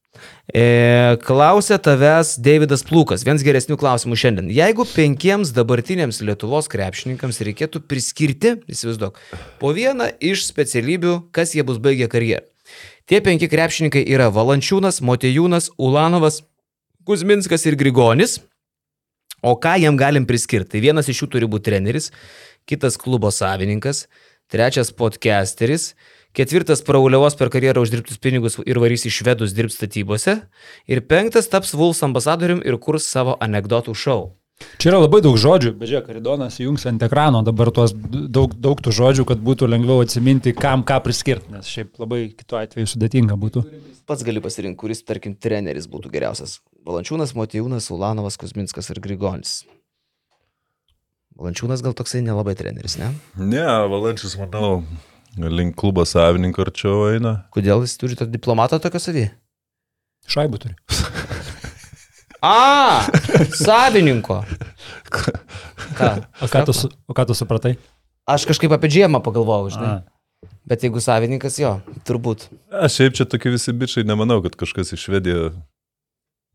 E, klausė tavęs Davidas Plūkas. Vienas geresnių klausimų šiandien. Jeigu penkiems dabartiniams Lietuvos krepšininkams reikėtų priskirti, įsivaizduok, po vieną iš specialybių, kas jie bus baigę karjerą. Tie penki krepšininkai yra Valančiūnas, Motejūnas, Ulanovas, Kuzminskas ir Grigonis. O ką jiem galim priskirti? Tai vienas iš jų turi būti treneris, kitas klubo savininkas, trečias podcasteris, ketvirtas prauliavos per karjerą uždirbtus pinigus ir varys į švedus dirbti statybose, ir penktas taps Vuls ambasadorium ir kurs savo anegdotų šou. Čia yra labai daug žodžių, bet žiūrėk, Karidonas įjungs ant ekrano dabar tuos daug, daug tų žodžių, kad būtų lengviau atsiminti, kam ką priskirti, nes šiaip labai kitu atveju sudėtinga būtų. Pats gali pasirinkti, kuris, tarkim, treneris būtų geriausias. Valančiūnas, Motijūnas, Ulanovas, Kuzminskas ir Grigonis. Valančiūnas gal toksai nelabai treneris, ne? Ne, Valančius, manau, link klubo savininko arčiau eina. Kodėl jis turi tą diplomatą tokio savį? Šaibų turi. A, savininko. Ką? O ką tu, su- o ką tu supratai? Aš kažkaip apie džiemą pagalvojau, žinai. A, Bet jeigu savininkas, jo, turbūt. Aš šiaip čia tokie visi bičiai, nemanau, kad kažkas iš Švedijos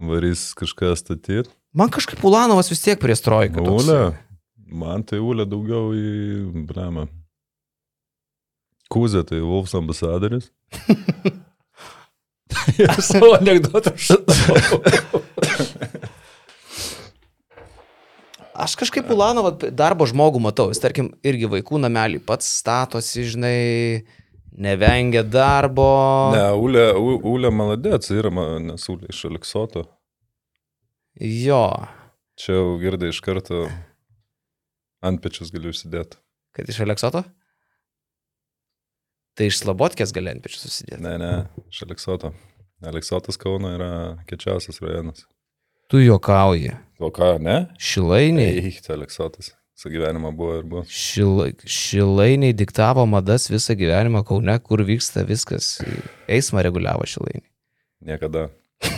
varys kažką statyti. Man kažkaip Ulanovas vis tiek prie strojko. toks. Ule. Man tai Ule daugiau į Bramą. Kūzė tai Wolfs ambasadoris. savo anegdotą šitą. Aš kažkaip Ulanovą darbo žmogų matau. Jis, tarkim, irgi vaikų namelį pats statosi, žinai, nevengia darbo. Ne, Ule, U- Ule maladėts yra, nes Ule iš Aleksoto. Jo, Čia jau girdai iš karto ant pečius galiu užsidėti. kad iš Aleksoto? Tai iš Slabotkės gali ant pečių susidėti. Ne, ne, iš Aleksoto. Aleksotas Kauno yra kečiausias rajonas. Tu juokauji. O ką, ne? Šilainiai. Eik, tai Aleksotas. Su gyvenimo buvo ir buvo. Šila, šilainiai diktavo madas visą gyvenimą Kaune, kur vyksta viskas. Eismą reguliavo šilainiai. Niekada.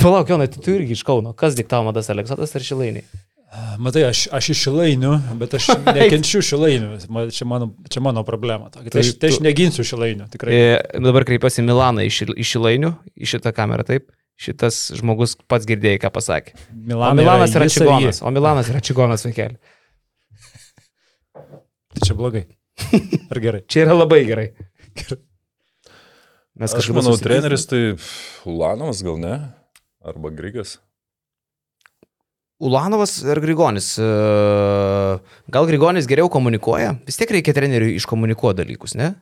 Palauk, Jonai, tai tu irgi iš Kauno. Kas diktavo madas Aleksotas ar šilainiai? Matai, aš, aš iš šilainių, bet aš nekenčiu šilainių. Čia mano, čia mano problema. Tai aš, Tai aš neginsiu šilainių, tikrai. E, dabar kreipiuosi Milaną iš, iš Šilainių, į šitą kamerą, taip. Šitas žmogus pats girdėjai, ką pasakė. O Milanas yra jis čigonas. O Milanas yra čigonas vaikeli. Tai čia blogai. Ar gerai? Čia yra labai gerai. Mes Aš kažkaip manau, treneris tai Ulanovas gal ne? Arba Grigas. Ulanovas ar Grigonis. E, Gal Grigonis geriau komunikuoja? Vis tiek reikia treneriui iškomunikuoti dalykus, ne?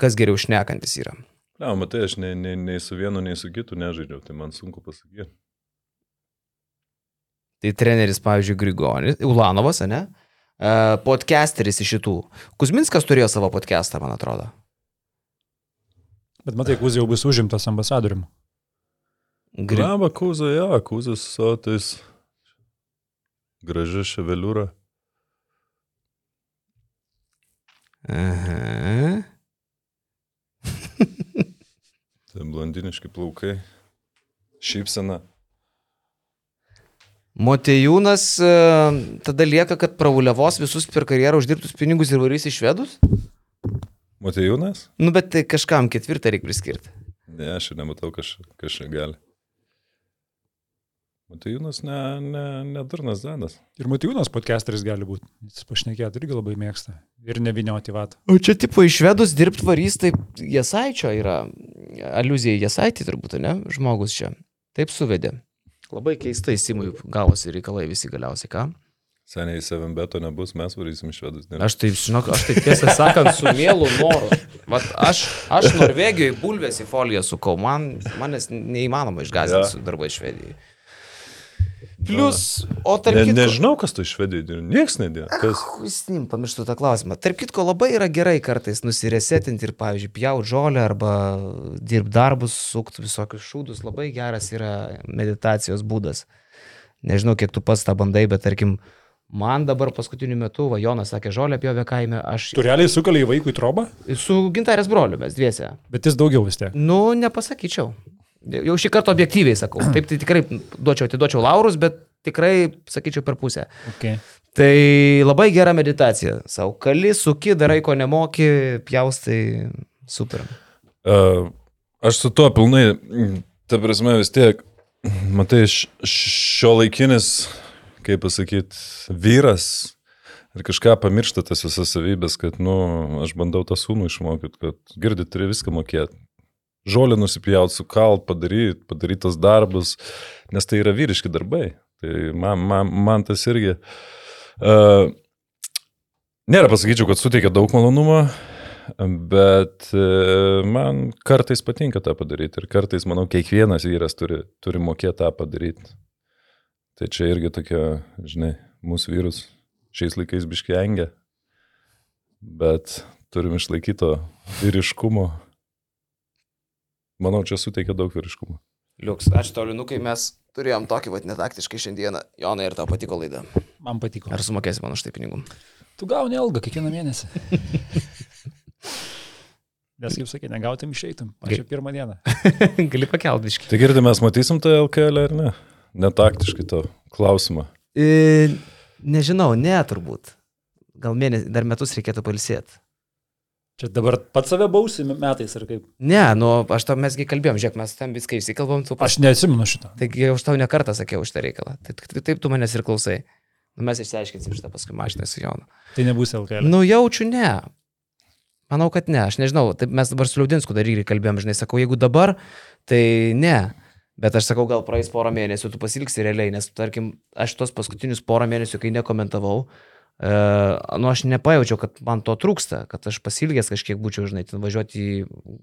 Kas geriau šnekantis yra? Ne, matai, aš nei, nei, nei su vienu, nei su kitu nežaidžiau, tai man sunku pasakyti. Tai treneris, pavyzdžiui, Grigonis, Ulanovas, ne? E, Podcasteris iš šitų. Kuzminskas turėjo savo podcastą, man atrodo. Bet matai, Kuzė jau bus užimtas ambasadoriumi. Gri... Graba Kūza, jo, Kūzas su tais gražia ševeliūra. Aha. Tai blondiniški plaukai. Šypsena. Motejūnas e, tada lieka, kad pravuliavos visus per karjerą uždirbtus pinigus ir varys į švedus? Matėjūnas? Nu, bet tai kažkam ketvirtą reikia priskirti. Ne, aš nematau, kas kas gali. Matėjūnas ne, ne, nedurnas Danas. Ir Matijūnas podcasteris gali būti. Jis pašnekėti irgi labai mėgsta. Ir nevinioti vatą. O čia tipo į švedus dirbti varys, tai Jasaičio yra, aluzija į Jasaitį turbūt, ne, žmogus čia. Taip suvedė. Labai keistai Simui gavosi reikalai visi galiausiai, ką? Seniai 7 beto nebus, mes varysim švedus. Ne? Aš taip, žinok, aš taip tiesą sakant, su mielu noru. Vat aš, aš Norvegijoje bulvės į foliją sukau, man, manęs neįmanoma išgazinti Ja. su darbai Švedijai. Plus, o tarp Ne, kitko... nežinau, kas tu švedijai. Niekas nedėjo. Kas? Sim, pamirštu tą klausimą. Tarp kitko, labai yra gerai kartais nusiresetinti ir, pavyzdžiui, pjauti žolę arba dirbti darbus, sukti visokius šūdus. Labai geras yra meditacijos būdas. Nežinau, kiek tu pats tą bandai, bet tarkim, man dabar paskutiniu metu, va Jonas sakė, žolę pjovė kaime, aš Tu realiai sukaliai vaikui trobą, su gintarės broliu mes dviese. bet jis daugiau vis tiek. Nu, nepasakyčiau. Jau šį kartą objektyviai sakau. Taip, tai tikrai duočiau, atiduočiau laurus, bet tikrai, sakyčiau, per pusę. Okay. Tai labai gera meditacija. Sau kali, suki, darai ko nemoki, pjaustai, super. Uh, aš su tuo pilnai, ta prasme vis tiek, matai, šio laikinis, kaip pasakyti, vyras ir kažką pamiršta tas visas savybės, kad, nu, aš bandau tą sūnų išmokyti, kad girdi, turi viską mokėti. Žolę nusipjauti, sukalt, padaryti, tos darbus, nes tai yra vyriški darbai. Tai man, man, man tas irgi. Uh, nėra pasakyčiau, kad suteikia daug malonumo, Bet e, man kartais patinka tą padaryti ir kartais, manau, kiekvienas vyras turi, turi mokėti tą padaryti. Tai čia irgi tokia, žinai, mūsų vyrus šiais laikais biškiengia, bet turim išlaikyti to vyriškumo. Manau, čia suteikia daug vyriškumo. Liuks, ačiū tau, Linukai, mes turėjom tokį, vad, netaktiškai šiandieną. Jonai, ir tau patiko laida. Man patiko. Ar sumokėsi man už tai pinigų? Tu gauni algą kiekvieną mėnesį. Nes, kaip sakai, negautum išeitum. Aš jau pirmą dieną. Gali pakelt biškį. Tai girdi, mes matysim tą LKL ar ne? Netaktiškai to klausimą. E, nežinau, ne turbūt. Gal mėnesį, dar metus reikėtų palsėti. Čia dabar pats save bausi metais ar kaip? Ne, nu, aš tau mesgi kalbėjom, žiūrėk, mes tam viską išsikalbam, tu Aš neatsimenu šito. Taigi aš tau ne kartą sakiau už tą reikalą. Taip, taip, taip tu manęs ir klausai. Nu, mes išsiaiškinsim šitą paskui mašiną su Jonu. Tai nebus LKL. Nu, jaučiu ne. Manau, kad ne. Aš nežinau. Taip mes dabar su Liaudinsku dar irgi kalbėjom, žinai, sakau, jeigu dabar, tai ne. Bet aš sakau, gal praeis porą mėnesių, tu pasilgsi realiai, nes, tarkim, aš tos paskutinius porą mėnesių, kai nekomentavau, e, nu, aš nepajaučiau, kad man to trūksta, kad aš pasilgęs kažkiek būčiau, žinai, ten važiuoti į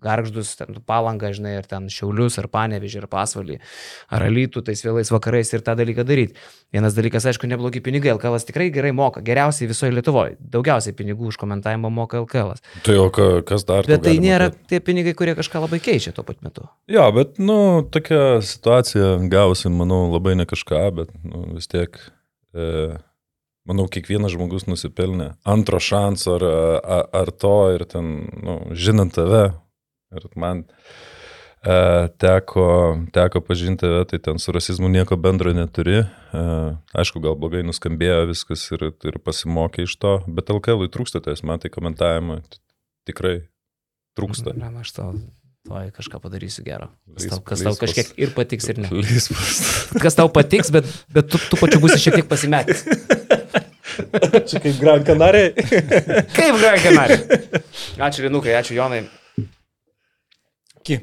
garždus, ten palangą, žinai, ar ten šiaulius, ar panevežį, ar pasvalį, ar alytų, tais vėlais vakarais ir tą dalyką daryti. Vienas dalykas, aišku, neblogi pinigai, LKL tikrai gerai moka, geriausiai visoje Lietuvoje, daugiausiai pinigų už komentavimą moka LKL. Tai o ka- kas dar? Bet tai nėra mokėt? tie pinigai, kurie kažką labai keičia tuo pat metu. Jo, bet, nu, tokia situacija gausi, manau, labai ne kažką, bet, nu, vis tiek, e, manau, kiekvienas žmogus nusipelnė antro šanso ar, ar, ar to ir ten, nu, žinant tave, ir man e, teko, teko pažinti tave, tai ten su rasizmu nieko bendro neturi. E, aišku, gal blogai nuskambėjo viskas ir, ir pasimokė iš to, bet LKL trūksta, tai man tai komentavimo tikrai trūksta. Na, aš tau, toj kažką padarysiu gero. Kas tau, kas tau kažkiek ir patiks ir ne. Kas tau patiks, bet, bet tu, tu pačiu būsi šiek tiek pasimetęs. Čia kaip Gran Canaria. Kaip Gran Canaria. Ačiū Linukai, ačiū Jonai. Ki.